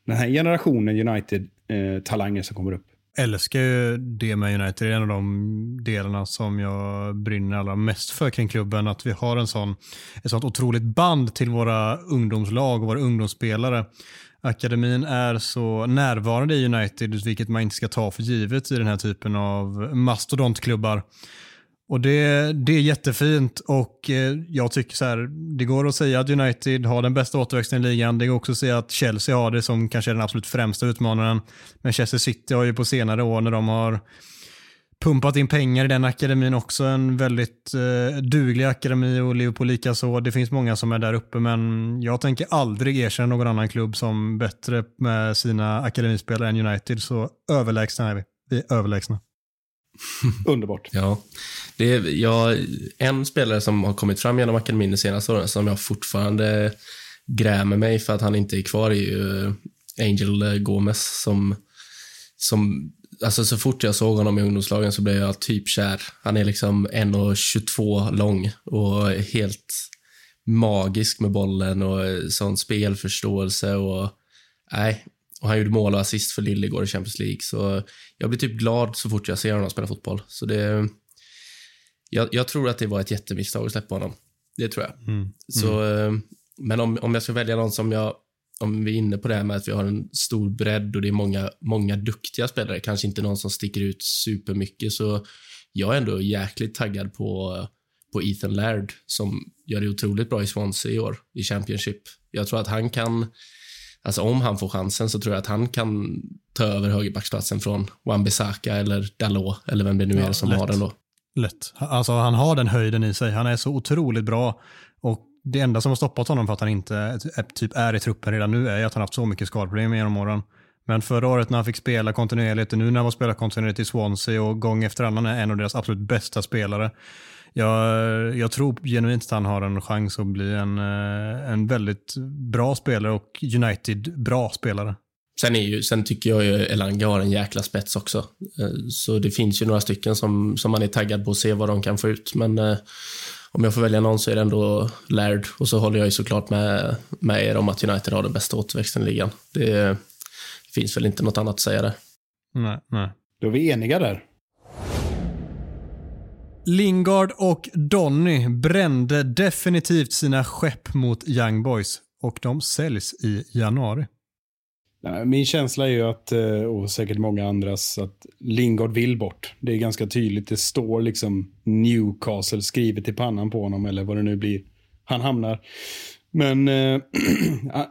den här generationen United-talanger eh, äh, som kommer upp älskar ju det med United. Det är en av de delarna som jag brinner allra mest för kring klubben. Att vi har en sån, ett sånt otroligt band till våra ungdomslag och våra ungdomsspelare akademin är så närvarande i United, vilket man inte ska ta för givet i den här typen av mastodontklubbar. Och det, det är jättefint och eh, jag tycker så här, det går att säga att United har den bästa återväxten i ligan. Det går också att säga att Chelsea har det som kanske är den absolut främsta utmanaren. men Chelsea City har ju på senare år när de har pumpat in pengar i den akademin också. En väldigt eh, duglig akademi och Liverpool likaså. Det finns många som är där uppe men jag tänker aldrig erkänna någon annan klubb som bättre med sina akademispelare än United. Så överlägsna är vi. Vi är överlägsna. Underbart. Ja. Det är, jag, en spelare som har kommit fram genom akademin de senaste åren som jag fortfarande grämer mig för att han inte är kvar är ju Angel Gomes som, som alltså så fort jag såg honom i ungdomslagen så blev jag typ kär. Han är liksom 1,22 lång och helt magisk med bollen och sån spelförståelse och nej, och han gjorde mål och assist för Lille igår i Champions League. Så jag blir typ glad så fort jag ser honom spela fotboll. Så det, jag, jag tror att det var ett jättemisstag att släppa honom. Det tror jag. Mm. Så, mm. Men om, om jag ska välja någon som jag om vi är inne på det här med att vi har en stor bredd och det är många, många duktiga spelare, kanske inte någon som sticker ut supermycket, så jag är ändå jäkligt taggad på, på Ethan Laird som gör det otroligt bra i Swansea i år, i Championship. Jag tror att han kan, alltså om han får chansen så tror jag att han kan ta över högerbacksplatsen från Wan-Bissaka eller Dalot eller vem det nu är ja, som lätt. har den då. Lätt. Alltså han har den höjden i sig. Han är så otroligt bra och det enda som har stoppat honom för att han inte typ är i truppen redan nu är att han haft så mycket skadeproblem genom åren. Men förra året när han fick spela kontinuerligt och nu när han har spelat kontinuerligt i Swansea och gång efter annan är en av deras absolut bästa spelare. Jag, jag tror genuint att han har en chans att bli en, eh, en väldigt bra spelare och United-bra spelare. Sen, är ju, sen tycker jag ju Elanga har en jäkla spets också. Eh, så det finns ju några stycken som, som man är taggad på att se vad de kan få ut. Men eh, om jag får välja någon så är det ändå Laird. Och så håller jag ju såklart med, med er om att United har den bästa återväxten i ligan. Det, det finns väl inte något annat att säga där. Nej, nej. Då är vi eniga där. Lingard och Donny brände definitivt sina skepp mot Young Boys och de säljs i januari. Min känsla är ju att, eh, och säkert många andras, att Lingard vill bort. Det är ganska tydligt. Det står liksom Newcastle skrivet i pannan på honom eller vad det nu blir. Han hamnar. Men eh,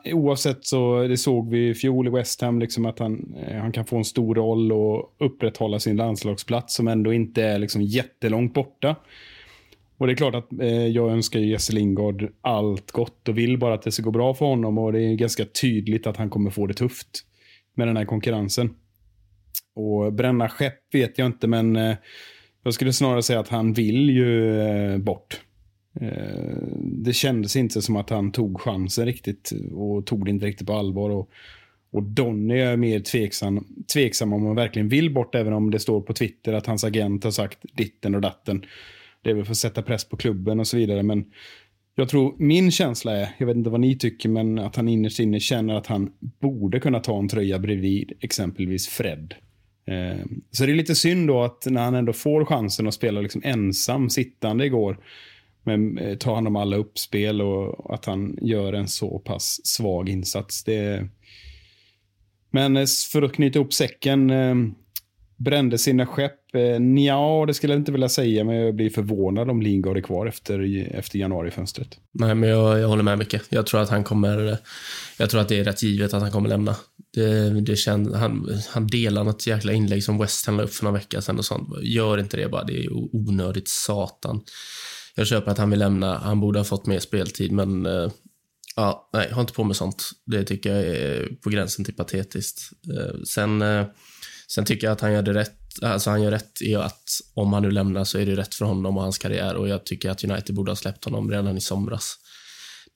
oavsett så, det såg vi i fjol i West Ham, liksom att han, eh, han kan få en stor roll och upprätthålla sin landslagsplats som ändå inte är liksom jättelångt borta. Och det är klart att eh, jag önskar Jesse Lingard allt gott och vill bara att det ska gå bra för honom. Och det är ganska tydligt att han kommer få det tufft med den här konkurrensen. Och bränna skepp vet jag inte, men eh, jag skulle snarare säga att han vill ju eh, bort. Eh, det kändes inte som att han tog chansen riktigt och tog det inte riktigt på allvar. Och, och Donny är mer tveksam, tveksam om han verkligen vill bort, även om det står på Twitter att hans agent har sagt ditten och datten. Det är väl för att sätta press på klubben och så vidare. Men jag tror min känsla är, jag vet inte vad ni tycker, men att han innerst inne känner att han borde kunna ta en tröja bredvid exempelvis Fred. Eh, så det är lite synd då att när han ändå får chansen att spela liksom ensam sittande igår, men eh, tar hand om alla uppspel och att han gör en så pass svag insats. Det... Men eh, för att knyta ihop säcken, brände sina skepp. Ja, nja, det skulle jag inte vilja säga, men jag blir förvånad om Lingard är kvar efter, efter januarifönstret. Nej, men jag, jag håller med mycket. Jag tror att han kommer, jag tror att det är rätt givet att han kommer lämna. Det, det känd, han, han delar något jäkla inlägg som West Ham upp för några veckor sedan och sånt. Gör inte det bara, det är onödigt satan. Jag köper att han vill lämna, han borde ha fått mer speltid, men eh, ja, nej, ha inte på med sånt. Det tycker jag är på gränsen till patetiskt. Eh, sen Sen tycker jag att han gör det rätt. Alltså han gör rätt i att om han nu lämnar så är det rätt för honom och hans karriär och jag tycker att United borde ha släppt honom redan i somras.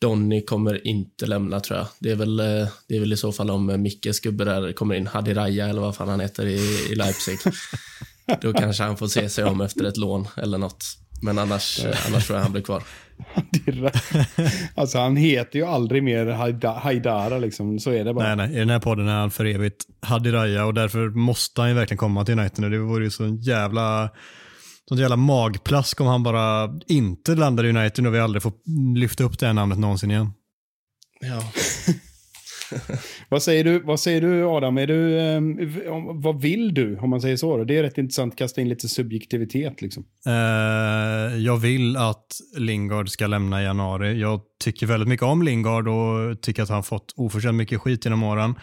Donny kommer inte lämna tror jag. Det är väl, eh, det är väl i så fall om Mickes gubbe där kommer in, Hadi Raya eller vad fan han heter i, i Leipzig. Då kanske han får se sig om efter ett lån eller något. Men annars, annars tror jag han blir kvar. alltså han heter ju aldrig mer Haidara liksom, så är det bara. Nej, nej, i den här podden är han för evigt Hadiraya och därför måste han ju verkligen komma till United nu. Det vore ju så jävla sånt jävla magplask om han bara inte landar i United och vi aldrig får lyfta upp det här namnet någonsin igen. Ja. vad, säger du, vad säger du Adam? Är du, um, vad vill du om man säger så? Då? Det är rätt intressant att kasta in lite subjektivitet. Liksom. Uh, jag vill att Lingard ska lämna i januari. Jag tycker väldigt mycket om Lingard och tycker att han fått oförtjänt mycket skit genom åren.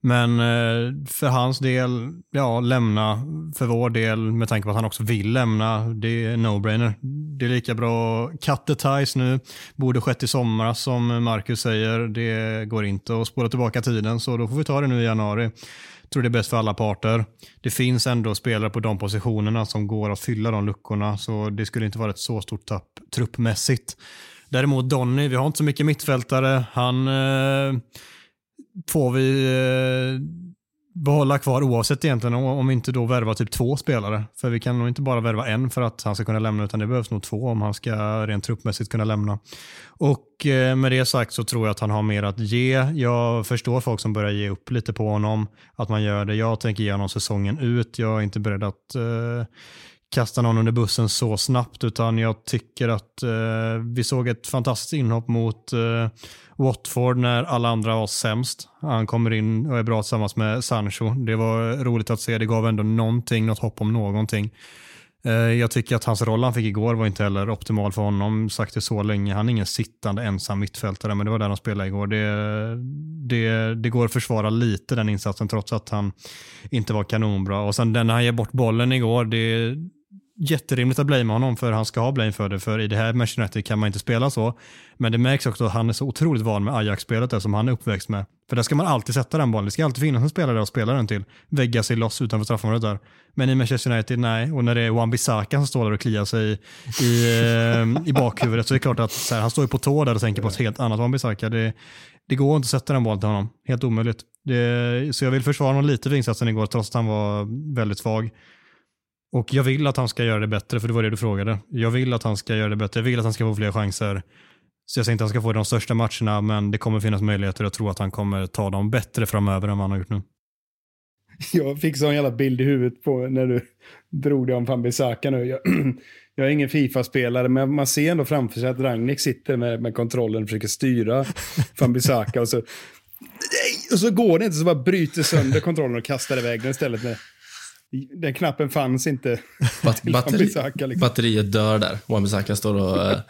Men eh, för hans del, ja, lämna. För vår del, med tanke på att han också vill lämna, det är no-brainer. Det är lika bra cut the ties nu. Borde skett i somras som Marcus säger. Det går inte att spåra tillbaka tiden, så då får vi ta det nu i januari. Jag tror det är bäst för alla parter. Det finns ändå spelare på de positionerna som går att fylla de luckorna, så det skulle inte vara ett så stort tapp truppmässigt. Däremot Donny, vi har inte så mycket mittfältare. Han eh, får vi eh, behålla kvar oavsett egentligen om vi inte då värvar typ två spelare. För vi kan nog inte bara värva en för att han ska kunna lämna utan det behövs nog två om han ska rent truppmässigt kunna lämna. Och eh, med det sagt så tror jag att han har mer att ge. Jag förstår folk som börjar ge upp lite på honom, att man gör det. Jag tänker ge honom säsongen ut. Jag är inte beredd att eh, kasta någon under bussen så snabbt utan jag tycker att eh, vi såg ett fantastiskt inhopp mot eh, Watford när alla andra var sämst. Han kommer in och är bra tillsammans med Sancho. Det var roligt att se. Det gav ändå någonting, något hopp om någonting. Eh, jag tycker att hans roll han fick igår var inte heller optimal för honom. Sagt det så länge. Han är ingen sittande ensam mittfältare, men det var där han spelade igår. Det, det, det går att försvara lite den insatsen trots att han inte var kanonbra. Och sen den när han ger bort bollen igår, det, jätterimligt att blamea honom för han ska ha blame för det. För i det här Manchester United kan man inte spela så. Men det märks också att han är så otroligt van med Ajax-spelet som han är uppväxt med. För där ska man alltid sätta den bollen. Det ska alltid finnas en spelare att spela den till. Vägga sig loss utanför straffområdet där. Men i Manchester United, nej. Och när det är Wan-Bissaka som står där och kliar sig i, i, eh, i bakhuvudet så är det klart att här, han står ju på tå där och tänker på ett helt annat Wan-Bissaka. Det, det går inte att sätta den bollen till honom. Helt omöjligt. Det, så jag vill försvara honom lite för insatsen igår trots att han var väldigt svag. Och jag vill att han ska göra det bättre, för det var det du frågade. Jag vill att han ska göra det bättre. Jag vill att han ska få fler chanser. Så jag säger inte att han ska få de största matcherna, men det kommer finnas möjligheter. Jag tror att han kommer ta dem bättre framöver än vad han har gjort nu. Jag fick sån jävla bild i huvudet på när du drog det om Fambisaka nu. Jag, jag är ingen Fifa-spelare, men man ser ändå framför sig att Ragnik sitter med, med kontrollen och försöker styra Fambisaka. Och så, och så går det inte, så bara bryter sönder kontrollen och kastar iväg den istället. Med, den knappen fanns inte. Bat batteri liksom. Batteriet dör där. Wan-Bissaka står och äh,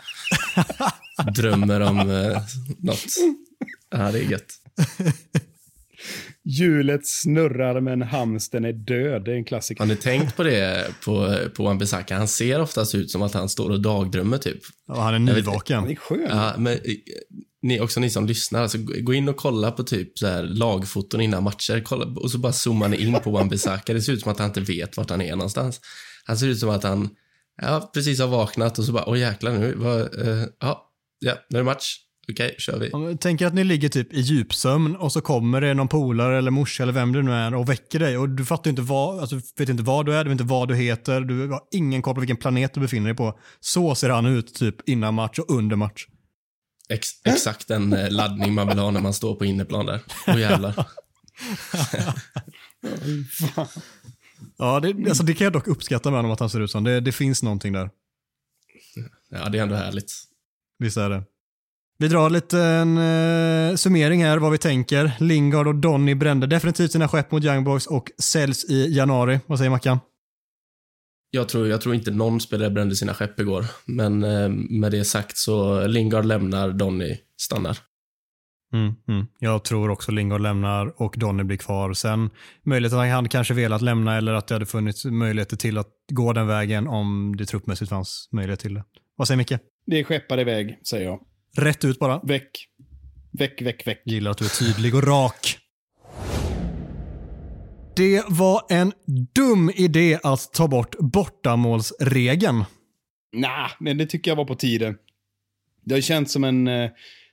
drömmer om äh, något. Ja, det är gött. Hjulet snurrar men hamsten är död. Det är en klassiker. Har ni tänkt på det på, på Wan-Bissaka? Han ser oftast ut som att han står och dagdrömmer typ. Ja, han är nyvaken. Han är skön. Ja, men ni, också ni som lyssnar, alltså, gå in och kolla på typ så här lagfoton innan matcher kolla, och så bara zoomar ni in på Wan-Bissaka. Det ser ut som att han inte vet vart han är någonstans. Han ser ut som att han ja, precis har vaknat och så bara, åh jäklar nu, vad, uh, ja, ja, nu är det match. Okej, okay, kör vi. Tänk att ni ligger typ i djupsömn och så kommer det någon polare eller morsa eller vem det nu är och väcker dig och du fattar inte vad, alltså, vet inte vad du är, du vet inte vad du heter, du har ingen koll på vilken planet du befinner dig på. Så ser han ut typ innan match och under match. Ex exakt den eh, laddning man vill ha när man står på inneplan där. Åh jävlar. ja, det, alltså, det kan jag dock uppskatta med honom att han ser ut som. Det, det finns någonting där. Ja, det är ändå härligt. Visst är det. Vi drar lite en eh, summering här vad vi tänker. Lingard och Donny brände definitivt sina skepp mot Young Boys och säljs i januari. Vad säger Mackan? Jag tror, jag tror inte någon spelare brände sina skepp igår. Men eh, med det sagt så Lingard lämnar, Donny stannar. Mm, mm. Jag tror också Lingard lämnar och Donny blir kvar. Sen möjligt att han kanske velat lämna eller att det hade funnits möjligheter till att gå den vägen om det truppmässigt fanns möjlighet till det. Vad säger Micke? Det är skeppar iväg, säger jag. Rätt ut bara. Väck. Väck, väck, väck. Gillar att du är tydlig och rak. Det var en dum idé att ta bort bortamålsregeln. Nej, men det tycker jag var på tiden. Det har känts som en, eh,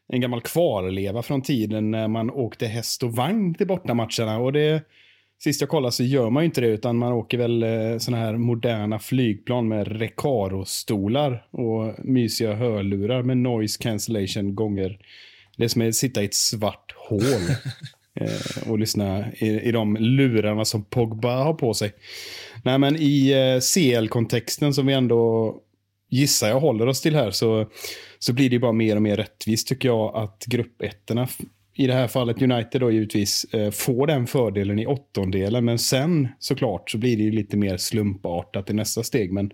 en gammal kvarleva från tiden när man åkte häst och vagn till bortamatcherna. Och det, sist jag kollade så gör man ju inte det, utan man åker väl eh, såna här moderna flygplan med Recaro-stolar och mysiga hörlurar med noise cancellation gånger. Det är som att sitta i ett svart hål. eh, och lyssna i, i de lurarna som Pogba har på sig. Nej, men i eh, CL-kontexten som vi ändå gissar jag håller oss till här så, så blir det bara mer och mer rättvist tycker jag att gruppettorna i det här fallet United då givetvis eh, får den fördelen i åttondelen. Men sen såklart så blir det ju lite mer slumpartat i nästa steg. Men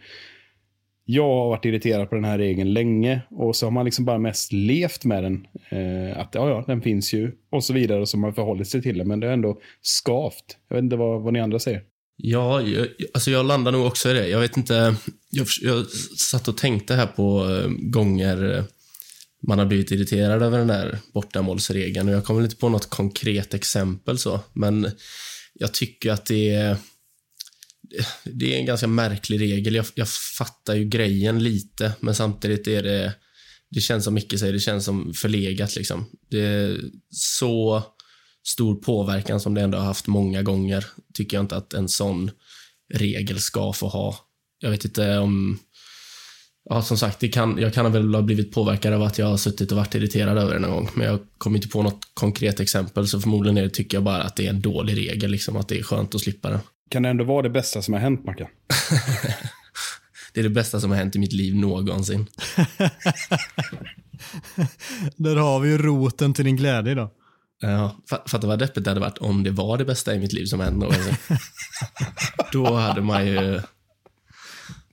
jag har varit irriterad på den här regeln länge och så har man liksom bara mest levt med den. Eh, att ja, ja, den finns ju och så vidare och så har man förhållit sig till den. Men det är ändå skavt. Jag vet inte vad, vad ni andra säger. Ja, jag, alltså jag landar nog också i det. Jag vet inte, jag, jag satt och tänkte här på eh, gånger eh, man har blivit irriterad över den där bortamålsregeln och jag kommer inte på något konkret exempel så, men jag tycker att det är det är en ganska märklig regel. Jag, jag fattar ju grejen lite, men samtidigt är det det känns som Micke säger, det känns som förlegat liksom. Det är så stor påverkan som det ändå har haft många gånger, tycker jag inte att en sån regel ska få ha. Jag vet inte om... Ja, som sagt, det kan, jag kan väl ha blivit påverkad av att jag har suttit och varit irriterad över det någon gång, men jag kommer inte på något konkret exempel, så förmodligen är det, tycker jag bara att det är en dålig regel, liksom, att det är skönt att slippa den. Kan det ändå vara det bästa som har hänt, Mackan? det är det bästa som har hänt i mitt liv någonsin. Där har vi ju roten till din glädje då. Ja, fatta vad deppigt det hade varit om det var det bästa i mitt liv som hänt någonsin. då hade man ju...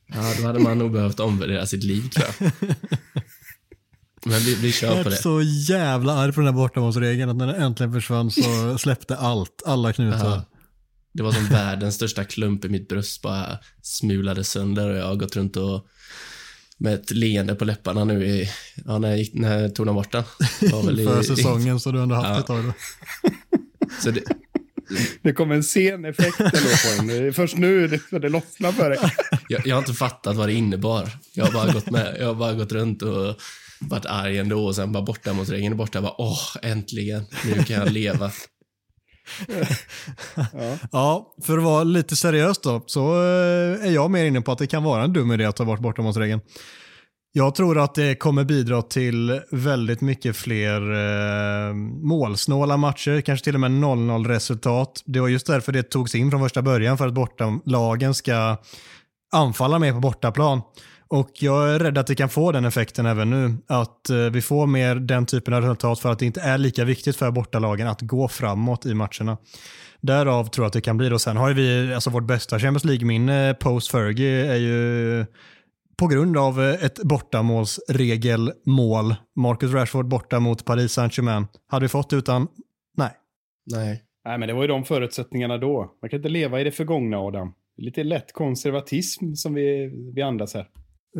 Ja, då hade man nog behövt omvärdera sitt liv, tror jag. Men vi, vi kör på det. Jag är så jävla arg på den här bortamålsregeln att när den äntligen försvann så släppte allt, alla knutar. Ja. Det var som världens största klump i mitt bröst bara smulade sönder och jag har gått runt och med ett leende på läpparna nu i, ja, när, jag gick, när jag tog den bort den. För säsongen så du ändå haft ja. ett tag då. Så det, det kom en sen effekt ändå på den. Först nu det, det lossnar för dig. Jag, jag, har inte fattat vad det innebar. Jag har bara gått, med, jag har bara gått runt och varit arg ändå och sen bara borta mot regeln borta. Jag bara, åh, äntligen. Nu kan jag leva ja. ja, för att vara lite seriös då, så eh, är jag mer inne på att det kan vara en dum idé att ta bort bortamålsregeln. Jag tror att det kommer bidra till väldigt mycket fler eh, målsnåla matcher, kanske till och med 0-0 resultat. Det var just därför det togs in från första början, för att bortalagen ska anfalla mer på bortaplan. Och jag är rädd att det kan få den effekten även nu. Att eh, vi får mer den typen av resultat för att det inte är lika viktigt för bortalagen att gå framåt i matcherna. Därav tror jag att det kan bli. Och sen har vi alltså vårt bästa Champions League-minne post Fergie är ju på grund av eh, ett bortamålsregelmål. Marcus Rashford borta mot Paris Saint-Germain. Hade vi fått utan? Nej. Nej. Nej, men det var ju de förutsättningarna då. Man kan inte leva i det förgångna, Adam. Lite lätt konservatism som vi, vi andas här.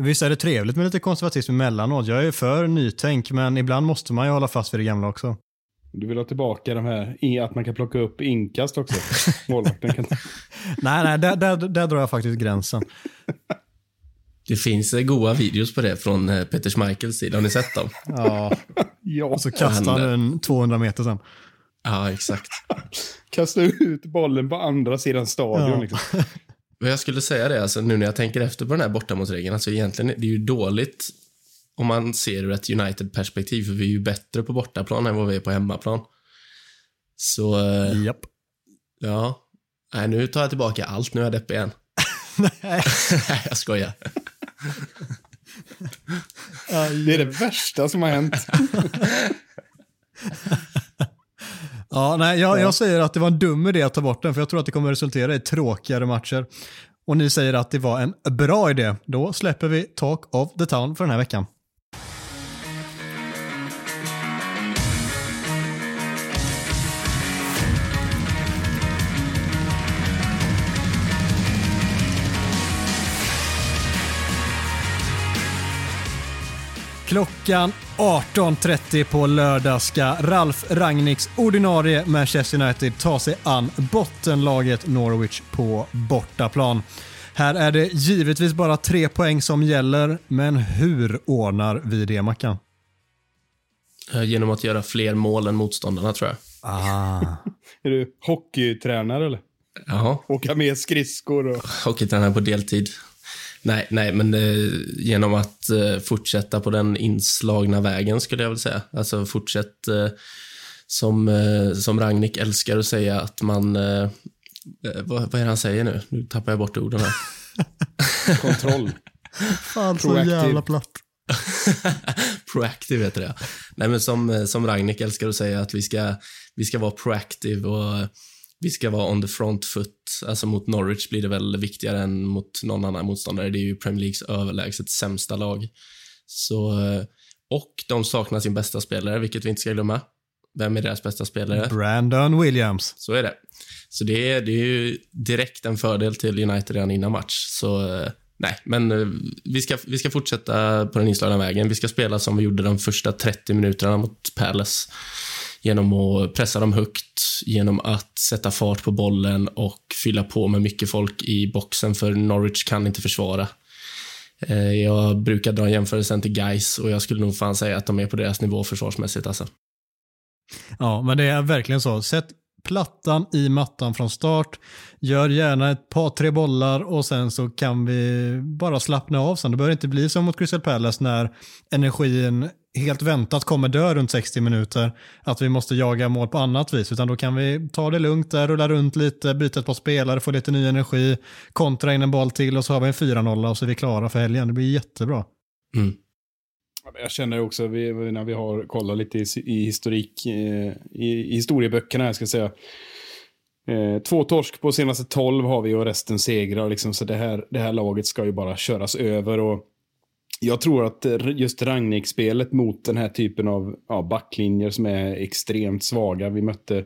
Visst är det trevligt med lite konservatism emellanåt. Jag är för nytänk, men ibland måste man ju hålla fast vid det gamla också. Du vill ha tillbaka de här, att man kan plocka upp inkast också? Målvakten kan... nej, nej, där, där, där drar jag faktiskt gränsen. Det finns eh, goda videos på det från eh, Peter Schmeichels sida. Har ni sett dem? ja. ja. Och så kastar han en 200 meter sen. Ja, exakt. Kasta ut bollen på andra sidan stadion. Ja. Liksom. Men jag skulle säga det, alltså, nu när jag tänker efter på den här bortamålsregeln, alltså egentligen det är ju dåligt om man ser ur ett United-perspektiv, för vi är ju bättre på bortaplan än vad vi är på hemmaplan. Så... Eh, Japp. Ja. Nej, nu tar jag tillbaka allt. Nu är jag deppig igen. Nej. Nej, jag skojar. det är det värsta som har hänt. Ja, nej, jag, jag säger att det var en dum idé att ta bort den, för jag tror att det kommer resultera i tråkigare matcher. Och ni säger att det var en bra idé. Då släpper vi Talk of the Town för den här veckan. Klockan 18.30 på lördag ska Ralf Rangnicks ordinarie Manchester United ta sig an bottenlaget Norwich på bortaplan. Här är det givetvis bara tre poäng som gäller, men hur ordnar vi det, Mackan? Eh, genom att göra fler mål än motståndarna, tror jag. Ah. är du hockeytränare, eller? Ja. Åka med skridskor och... Hockeytränare på deltid. Nej, nej men eh, genom att eh, fortsätta på den inslagna vägen skulle jag väl säga. Alltså fortsätt eh, som, eh, som Ragnik älskar att säga att man... Eh, eh, vad, vad är det han säger nu? Nu tappar jag bort orden här. Kontroll. Fan så jävla platt. Proactive heter det. Nej, men som, som Ragnik älskar att säga, att vi ska, vi ska vara proactive och vi ska vara on the front foot. Alltså mot Norwich blir det väl viktigare än mot någon annan motståndare. Det är ju Premier Leagues överlägset sämsta lag. Så, och de saknar sin bästa spelare, vilket vi inte ska glömma. Vem är deras bästa spelare? Brandon Williams. Så är det. Så det är, det är ju direkt en fördel till United redan innan match. Så nej, men eh, vi ska, vi ska fortsätta på den inslagna vägen. Vi ska spela som vi gjorde de första 30 minuterna mot Palace. Genom att pressa dem högt, genom att sätta fart på bollen och fylla på med mycket folk i boxen, för Norwich kan inte försvara. Eh, jag brukar dra jämförelsen till Guys och jag skulle nog fan säga att de är på deras nivå försvarsmässigt. Alltså. Ja, men det är verkligen så. Sätt plattan i mattan från start. Gör gärna ett par, tre bollar och sen så kan vi bara slappna av sen. Det behöver inte bli som mot Crystal Palace när energin helt väntat kommer dö runt 60 minuter. Att vi måste jaga mål på annat vis. Utan då kan vi ta det lugnt där, rulla runt lite, byta ett par spelare, få lite ny energi, kontra in en boll till och så har vi en 4-0 och så är vi klara för helgen. Det blir jättebra. Mm. Jag känner också vi, när vi har kollat lite i, i historik, eh, i, i historieböckerna, jag ska säga. Eh, två torsk på senaste tolv har vi och resten segrar. Liksom, så det här, det här laget ska ju bara köras över. Och jag tror att eh, just Rangnick-spelet mot den här typen av ja, backlinjer som är extremt svaga. Vi mötte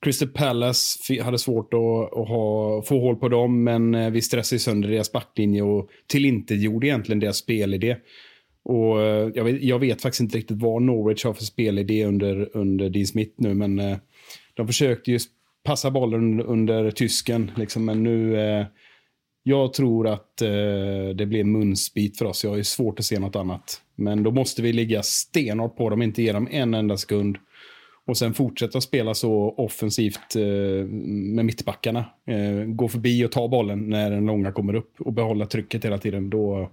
Crystal Palace, hade svårt att, att ha, få hål på dem, men eh, vi stressade sönder deras backlinje och tillintetgjorde egentligen deras spelidé. Och eh, jag vet, jag vet, faktiskt inte riktigt vad Norwich har för spelidé under, under Dean Smith nu, men de försökte ju passa bollen under, under tysken, liksom, men nu... Jag tror att eh, det blir en munsbit för oss. Jag har svårt att se något annat. Men då måste vi ligga stenhårt på dem, inte ge dem en enda sekund. Och sen fortsätta spela så offensivt eh, med mittbackarna. Eh, gå förbi och ta bollen när den långa kommer upp och behålla trycket hela tiden. Då,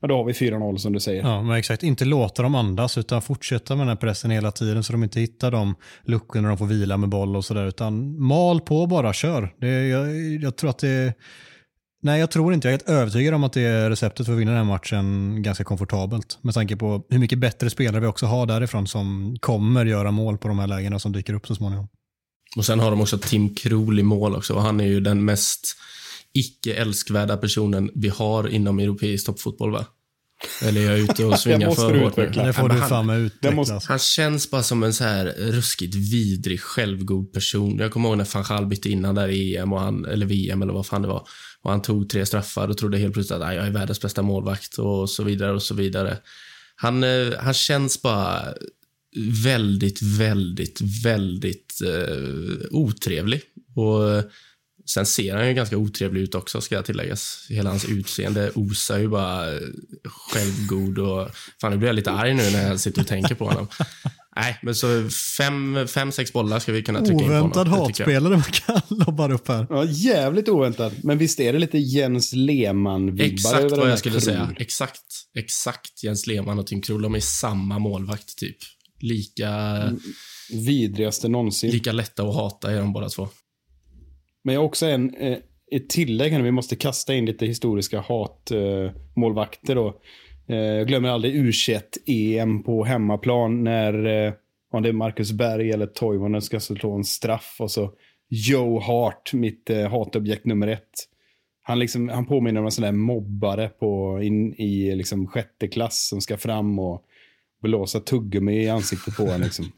ja, då har vi 4-0 som du säger. Ja, men exakt. Inte låta dem andas utan fortsätta med den här pressen hela tiden så de inte hittar de luckorna de får vila med boll och sådär. Utan mal på bara, kör. Det, jag, jag tror att det Nej, jag tror inte. Jag är helt övertygad om att det är receptet för att vinna den här matchen ganska komfortabelt. Med tanke på hur mycket bättre spelare vi också har därifrån som kommer göra mål på de här lägena som dyker upp så småningom. Och sen har de också Tim Krul i mål också och han är ju den mest icke älskvärda personen vi har inom europeisk toppfotboll va? Eller är jag ute och svingar för hårt nu? Det får du fan med utveckla. Måste... Han känns bara som en så här ruskigt vidrig, självgod person. Jag kommer ihåg när van Gaal bytte innan där i EM, och han, eller VM eller vad fan det var. Och han tog tre straffar och trodde helt plötsligt att jag är världens bästa målvakt och så vidare och så vidare. Han, eh, han känns bara väldigt, väldigt, väldigt eh, otrevlig. Och eh, Sen ser han ju ganska otrevlig ut också, ska jag tilläggas. Hela hans utseende osar ju bara självgod och... Fan, nu blir jag lite arg nu när jag sitter och tänker på honom. Nej, men så fem, fem sex bollar ska vi kunna trycka Oväntad in. Oväntad hatspelare man kan lobba upp här. Ja, jävligt oväntad. Men visst är det lite Jens Lehmann-vibbar Exakt vad jag skulle säga. Exakt. Exakt Jens Lehmann och Tim Krul. De är samma målvakt, typ. Lika... Mm, vidrigaste någonsin. Lika lätta att hata är de båda två. Men jag har också en, eh, ett tillägg här. Vi måste kasta in lite historiska hatmålvakter då. Eh, Eh, jag glömmer aldrig u EM på hemmaplan när eh, om det är Marcus Berg eller Toivonen ska slå en straff och så Joe Hart, mitt eh, hatobjekt nummer ett. Han, liksom, han påminner om en sån där mobbare på, in, i liksom sjätte klass som ska fram och blåsa tuggummi i ansiktet på en. Liksom.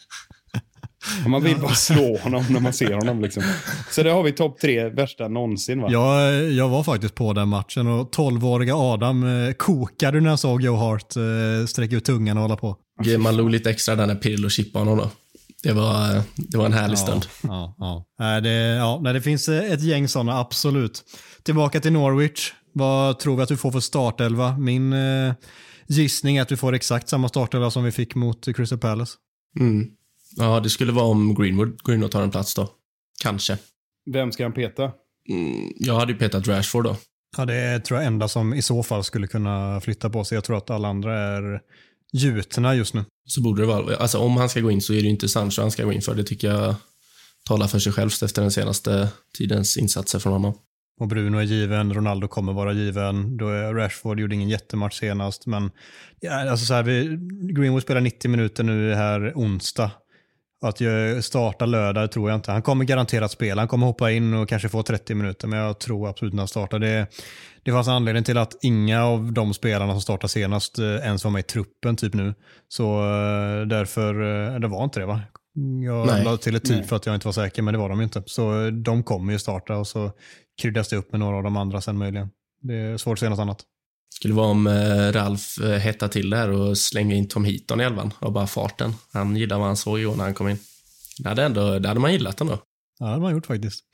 Man vill bara slå honom när man ser honom. Liksom. Så det har vi topp tre värsta någonsin. Va? Jag, jag var faktiskt på den matchen och 12-åriga Adam eh, kokade när jag såg Joe Hart eh, sträcka ut tungan och hålla på. Man log lite extra där när Pirlo chippade honom då. Det var, det var en härlig stund. Ja, ja, ja. Det, ja, det finns eh, ett gäng sådana, absolut. Tillbaka till Norwich. Vad tror vi att vi får för startelva? Min eh, gissning är att vi får exakt samma startelva som vi fick mot Crystal Palace. Mm. Ja, det skulle vara om Greenwood går in och tar en plats då. Kanske. Vem ska han peta? Mm, jag hade ju petat Rashford då. Ja, det är tror jag enda som i så fall skulle kunna flytta på sig. Jag tror att alla andra är gjutna just nu. Så borde det vara. Alltså om han ska gå in så är det inte Sancho han ska gå in för. Det tycker jag talar för sig självt efter den senaste tidens insatser från honom. Och Bruno är given, Ronaldo kommer vara given. Då är Rashford gjorde ingen jättematch senast, men ja, alltså så här, vi, Greenwood spelar 90 minuter nu här onsdag. Att starta lördag tror jag inte. Han kommer garanterat spela. Han kommer hoppa in och kanske få 30 minuter, men jag tror absolut att han startar. Det, det fanns anledning till att inga av de spelarna som startade senast eh, ens var med i truppen typ nu. Så eh, därför, eh, det var inte det va? Jag Nej. lade till ett tid för att jag inte var säker, men det var de inte. Så de kommer ju starta och så kryddas det upp med några av de andra sen möjligen. Det är svårt att säga något annat. Skulle vara om eh, Ralf eh, hettar till det här och slänger in Tom Heaton i elvan av bara farten. Han gillade vad han såg igår när han kom in. Det hade, ändå, det hade man gillat ändå. Ja, det hade man gjort faktiskt.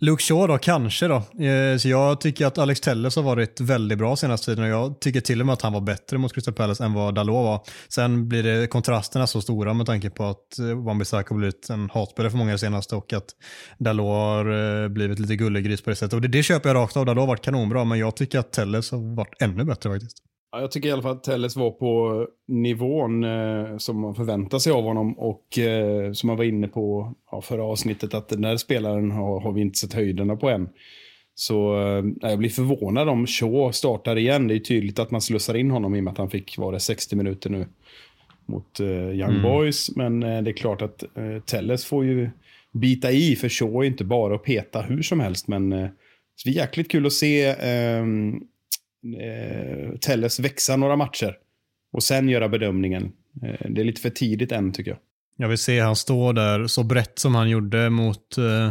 Luke Shaw då, kanske då. Eh, så jag tycker att Alex Telles har varit väldigt bra senaste tiden och jag tycker till och med att han var bättre mot Crystal Palace än vad Dalot var. Sen blir det kontrasterna så stora med tanke på att eh, Wambi Wan-Bissaka har blivit en hatspelare för många det senaste och att Dalot har eh, blivit lite gullegris på det sättet. Och det, det köper jag rakt av. Dalot har varit kanonbra, men jag tycker att Telles har varit ännu bättre faktiskt. Ja, jag tycker i alla fall att Telles var på nivån eh, som man förväntar sig av honom och eh, som man var inne på ja, förra avsnittet att den där spelaren har, har vi inte sett höjderna på än. Så eh, jag blir förvånad om Shaw startar igen. Det är tydligt att man slussar in honom i och med att han fick, var det 60 minuter nu mot eh, Young mm. Boys. Men eh, det är klart att eh, Telles får ju bita i för Shaw är inte bara att peta hur som helst. Men eh, det är jäkligt kul att se ehm, eh, Telles växa några matcher och sen göra bedömningen. Eh, det är lite för tidigt än tycker jag. Jag vill se han stå där så brett som han gjorde mot eh,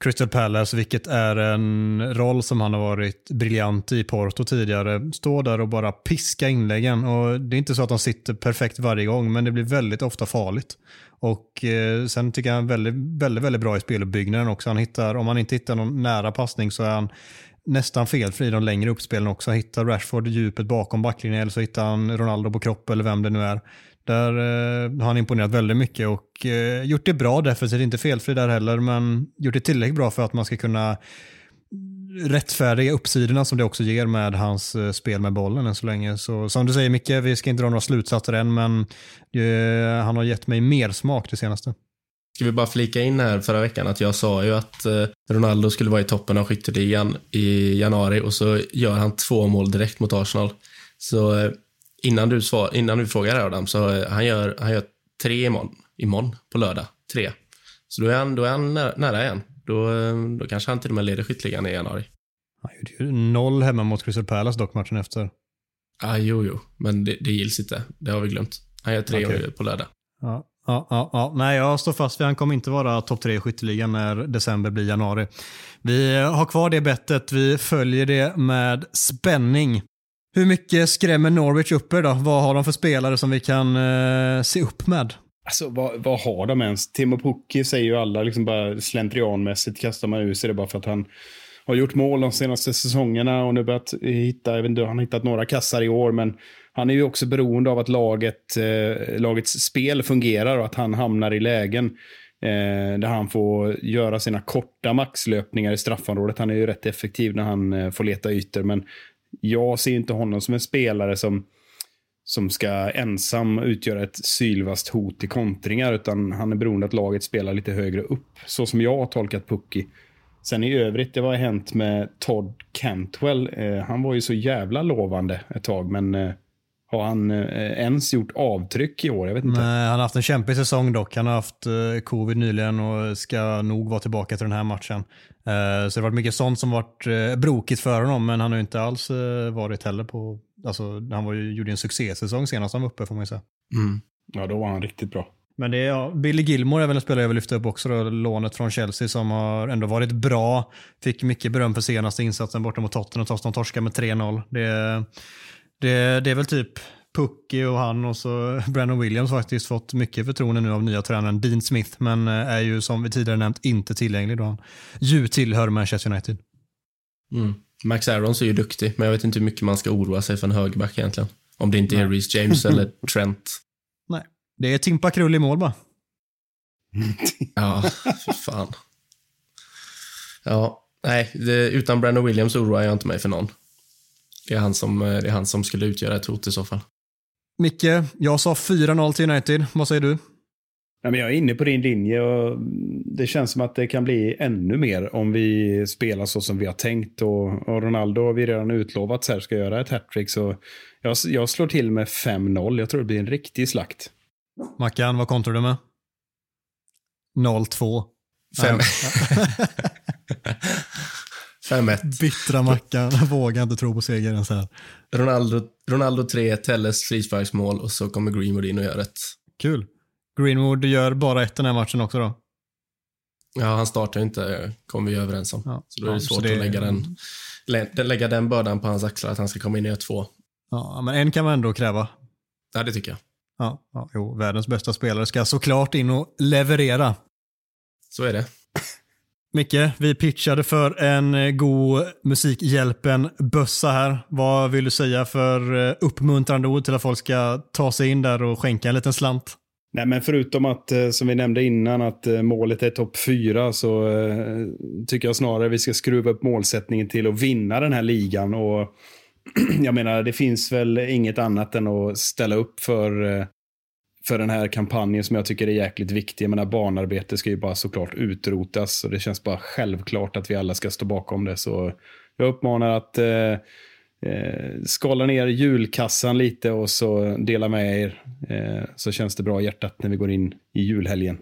Crystal Palace, vilket är en roll som han har varit briljant i Porto tidigare. Stå där och bara piska inläggen. Och det är inte så att de sitter perfekt varje gång, men det blir väldigt ofta farligt. Och eh, sen tycker jag han är väldigt, väldigt, väldigt bra i speluppbyggnaden också. Han hittar, om han inte hittar någon nära passning så är han nästan felfri i de längre uppspelen också. Hittar Rashford djupet bakom backlinjen eller så hittar han Ronaldo på kropp eller vem det nu är. Där eh, har han imponerat väldigt mycket och eh, gjort det bra defensivt, inte felfri där heller, men gjort det tillräckligt bra för att man ska kunna rättfärdiga uppsidorna som det också ger med hans eh, spel med bollen än så länge. Så som du säger Micke, vi ska inte dra några slutsatser än, men eh, han har gett mig mer smak det senaste. Ska vi bara flika in här förra veckan att jag sa ju att eh, Ronaldo skulle vara i toppen av skytteligan i januari och så gör han två mål direkt mot Arsenal. Så eh, innan du, svar, innan du frågar Adam, så eh, han gör han gör tre imorgon, imorgon på lördag. Tre. Så då är han, då är han nära, nära igen. Då, då kanske han till och med leder skytteligan i januari. Han gjorde ju noll hemma mot Crystal Palace dock matchen efter. Ah, jo, jo, men det, det gills inte. Det har vi glömt. Han gör tre okay. på lördag. Ja, Ja, ja, ja. Nej, jag står fast vid han kommer inte vara topp tre i skytteligan när december blir januari. Vi har kvar det bettet. Vi följer det med spänning. Hur mycket skrämmer Norwich upp er då? Vad har de för spelare som vi kan eh, se upp med? Alltså vad, vad har de ens? Timo Pukki säger ju alla liksom bara slentrianmässigt kastar man ur sig det bara för att han har gjort mål de senaste säsongerna och nu börjat hitta, jag vet inte, han har hittat några kassar i år men han är ju också beroende av att laget, eh, lagets spel fungerar och att han hamnar i lägen eh, där han får göra sina korta maxlöpningar i straffområdet. Han är ju rätt effektiv när han eh, får leta ytor, men jag ser inte honom som en spelare som, som ska ensam utgöra ett sylvast hot i kontringar, utan han är beroende av att laget spelar lite högre upp, så som jag har tolkat Pucky. Sen i övrigt, det var hänt med Todd Cantwell. Eh, han var ju så jävla lovande ett tag, men eh, har han eh, ens gjort avtryck i år? Jag vet inte. Nej, han har haft en kämpig säsong dock. Han har haft eh, covid nyligen och ska nog vara tillbaka till den här matchen. Eh, så det har varit mycket sånt som varit brokigt för honom, men han har ju inte alls varit heller på... Alltså, han var ju, gjorde en succésäsong senast han var uppe får man ju säga. Mm. Ja, då var han riktigt bra. Men det är, ja, Billy Gilmore är väl en spelare jag vill lyfta upp också, då, lånet från Chelsea som har ändå varit bra. Fick mycket beröm för senaste insatsen borta mot Tottenham, trots att de torskade med 3-0. Det det, det är väl typ Pucky och han och så Brandon Williams faktiskt fått mycket förtroende nu av nya tränaren Dean Smith, men eh, är ju som vi tidigare nämnt inte tillgänglig då han ju tillhör Manchester United. Mm. Max Aarons är ju duktig, men jag vet inte hur mycket man ska oroa sig för en högerback egentligen. Om det inte är Reece James eller Trent. Nej, det är Timpa Krull i mål bara. ja, för fan. Ja, nej, det, utan Brandon Williams oroar jag inte mig för någon. Det är han som, eh, det är han som skulle utgöra ett hot i så fall. Micke, jag sa 4-0 till United. Vad säger du? Nej, men jag är inne på din linje och det känns som att det kan bli ännu mer om vi spelar så som vi har tänkt. Och, och Ronaldo har vi redan utlovat så här ska göra ett hattrick. Så jag, jag slår till med 5-0. Jag tror det blir en riktig slakt. Mackan, vad kontrar du med? 0-2. Fem. 5-1. Bittra Mackan, vågar inte tro på seger ens här. Ronaldo, Ronaldo 3, Telles frisparksmål och så kommer Greenwood in och gör ett. Kul. Greenwood gör bara ett den här matchen också då. Ja, han startar inte, kom vi överens om. Ja. Så då är det Ja, så svårt det- att lägga den, lä- lägga den bördan på hans axlar att han ska komma in göra två. Ja, men en kan man ändå kräva. Ja, det tycker jag. Ja, ja, jo, världens bästa spelare ska såklart in och leverera. Så är det. Micke, vi pitchade för en eh, god Musikhjälpen-bössa här. Vad vill du säga för eh, uppmuntrande ord till att folk ska ta sig in där och skänka en liten slant? Nej, men förutom att, eh, som vi nämnde innan, att målet är topp fyra så eh, tycker jag snarare vi ska skruva upp målsättningen till att vinna den här ligan. Och jag menar, det finns väl inget annat än att ställa upp för, för den här kampanjen som jag tycker är jäkligt viktig. Jag menar, barnarbete ska ju bara såklart utrotas och det känns bara självklart att vi alla ska stå bakom det. Så jag uppmanar att eh, eh, skala ner julkassan lite och så dela med er. Eh, så känns det bra i hjärtat när vi går in i julhelgen.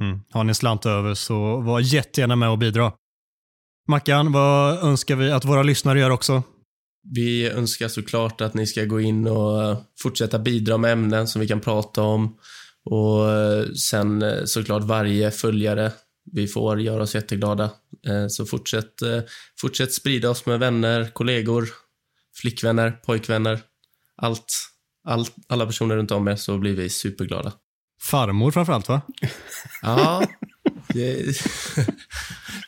Mm. Har ni en slant över så var jättegärna med och bidra. Mackan, vad önskar vi att våra lyssnare gör också? Vi önskar såklart att ni ska gå in och eh, fortsätta bidra med ämnen som vi kan prata om. Och eh, sen eh, såklart varje följare vi får gör oss jätteglada. Så fortsätt, fortsätt sprida oss med vänner, kollegor, flickvänner, pojkvänner. Allt, allt, alla personer runt om er så blir vi superglada. Farmor framförallt va? Ja, det,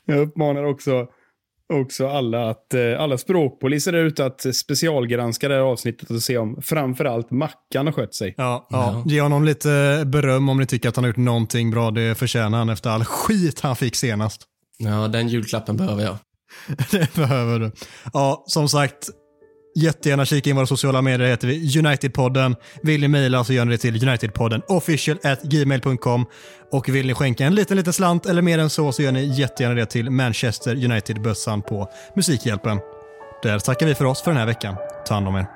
Jag uppmanar också, också alla, att, eh, alla språkpoliser där ute att specialgranska det här avsnittet och se om framförallt Mackan har skött sig. Ja, ja. Ja. Ge honom lite beröm om ni tycker att han har gjort någonting bra. Det förtjänar han efter all skit han fick senast. ja, den julklappen behöver jag. Det behöver du. Ja, som sagt, jättegärna kika in våra sociala medier. Det heter vi Unitedpodden. Vill ni mejla så gör ni det till Unitedpodden official at gmail.com. Och vill ni skänka en liten, liten slant eller mer än så så gör ni jättegärna det till Manchester United-bössan på Musikhjälpen. Där tackar vi för oss för den här veckan. Ta hand om er.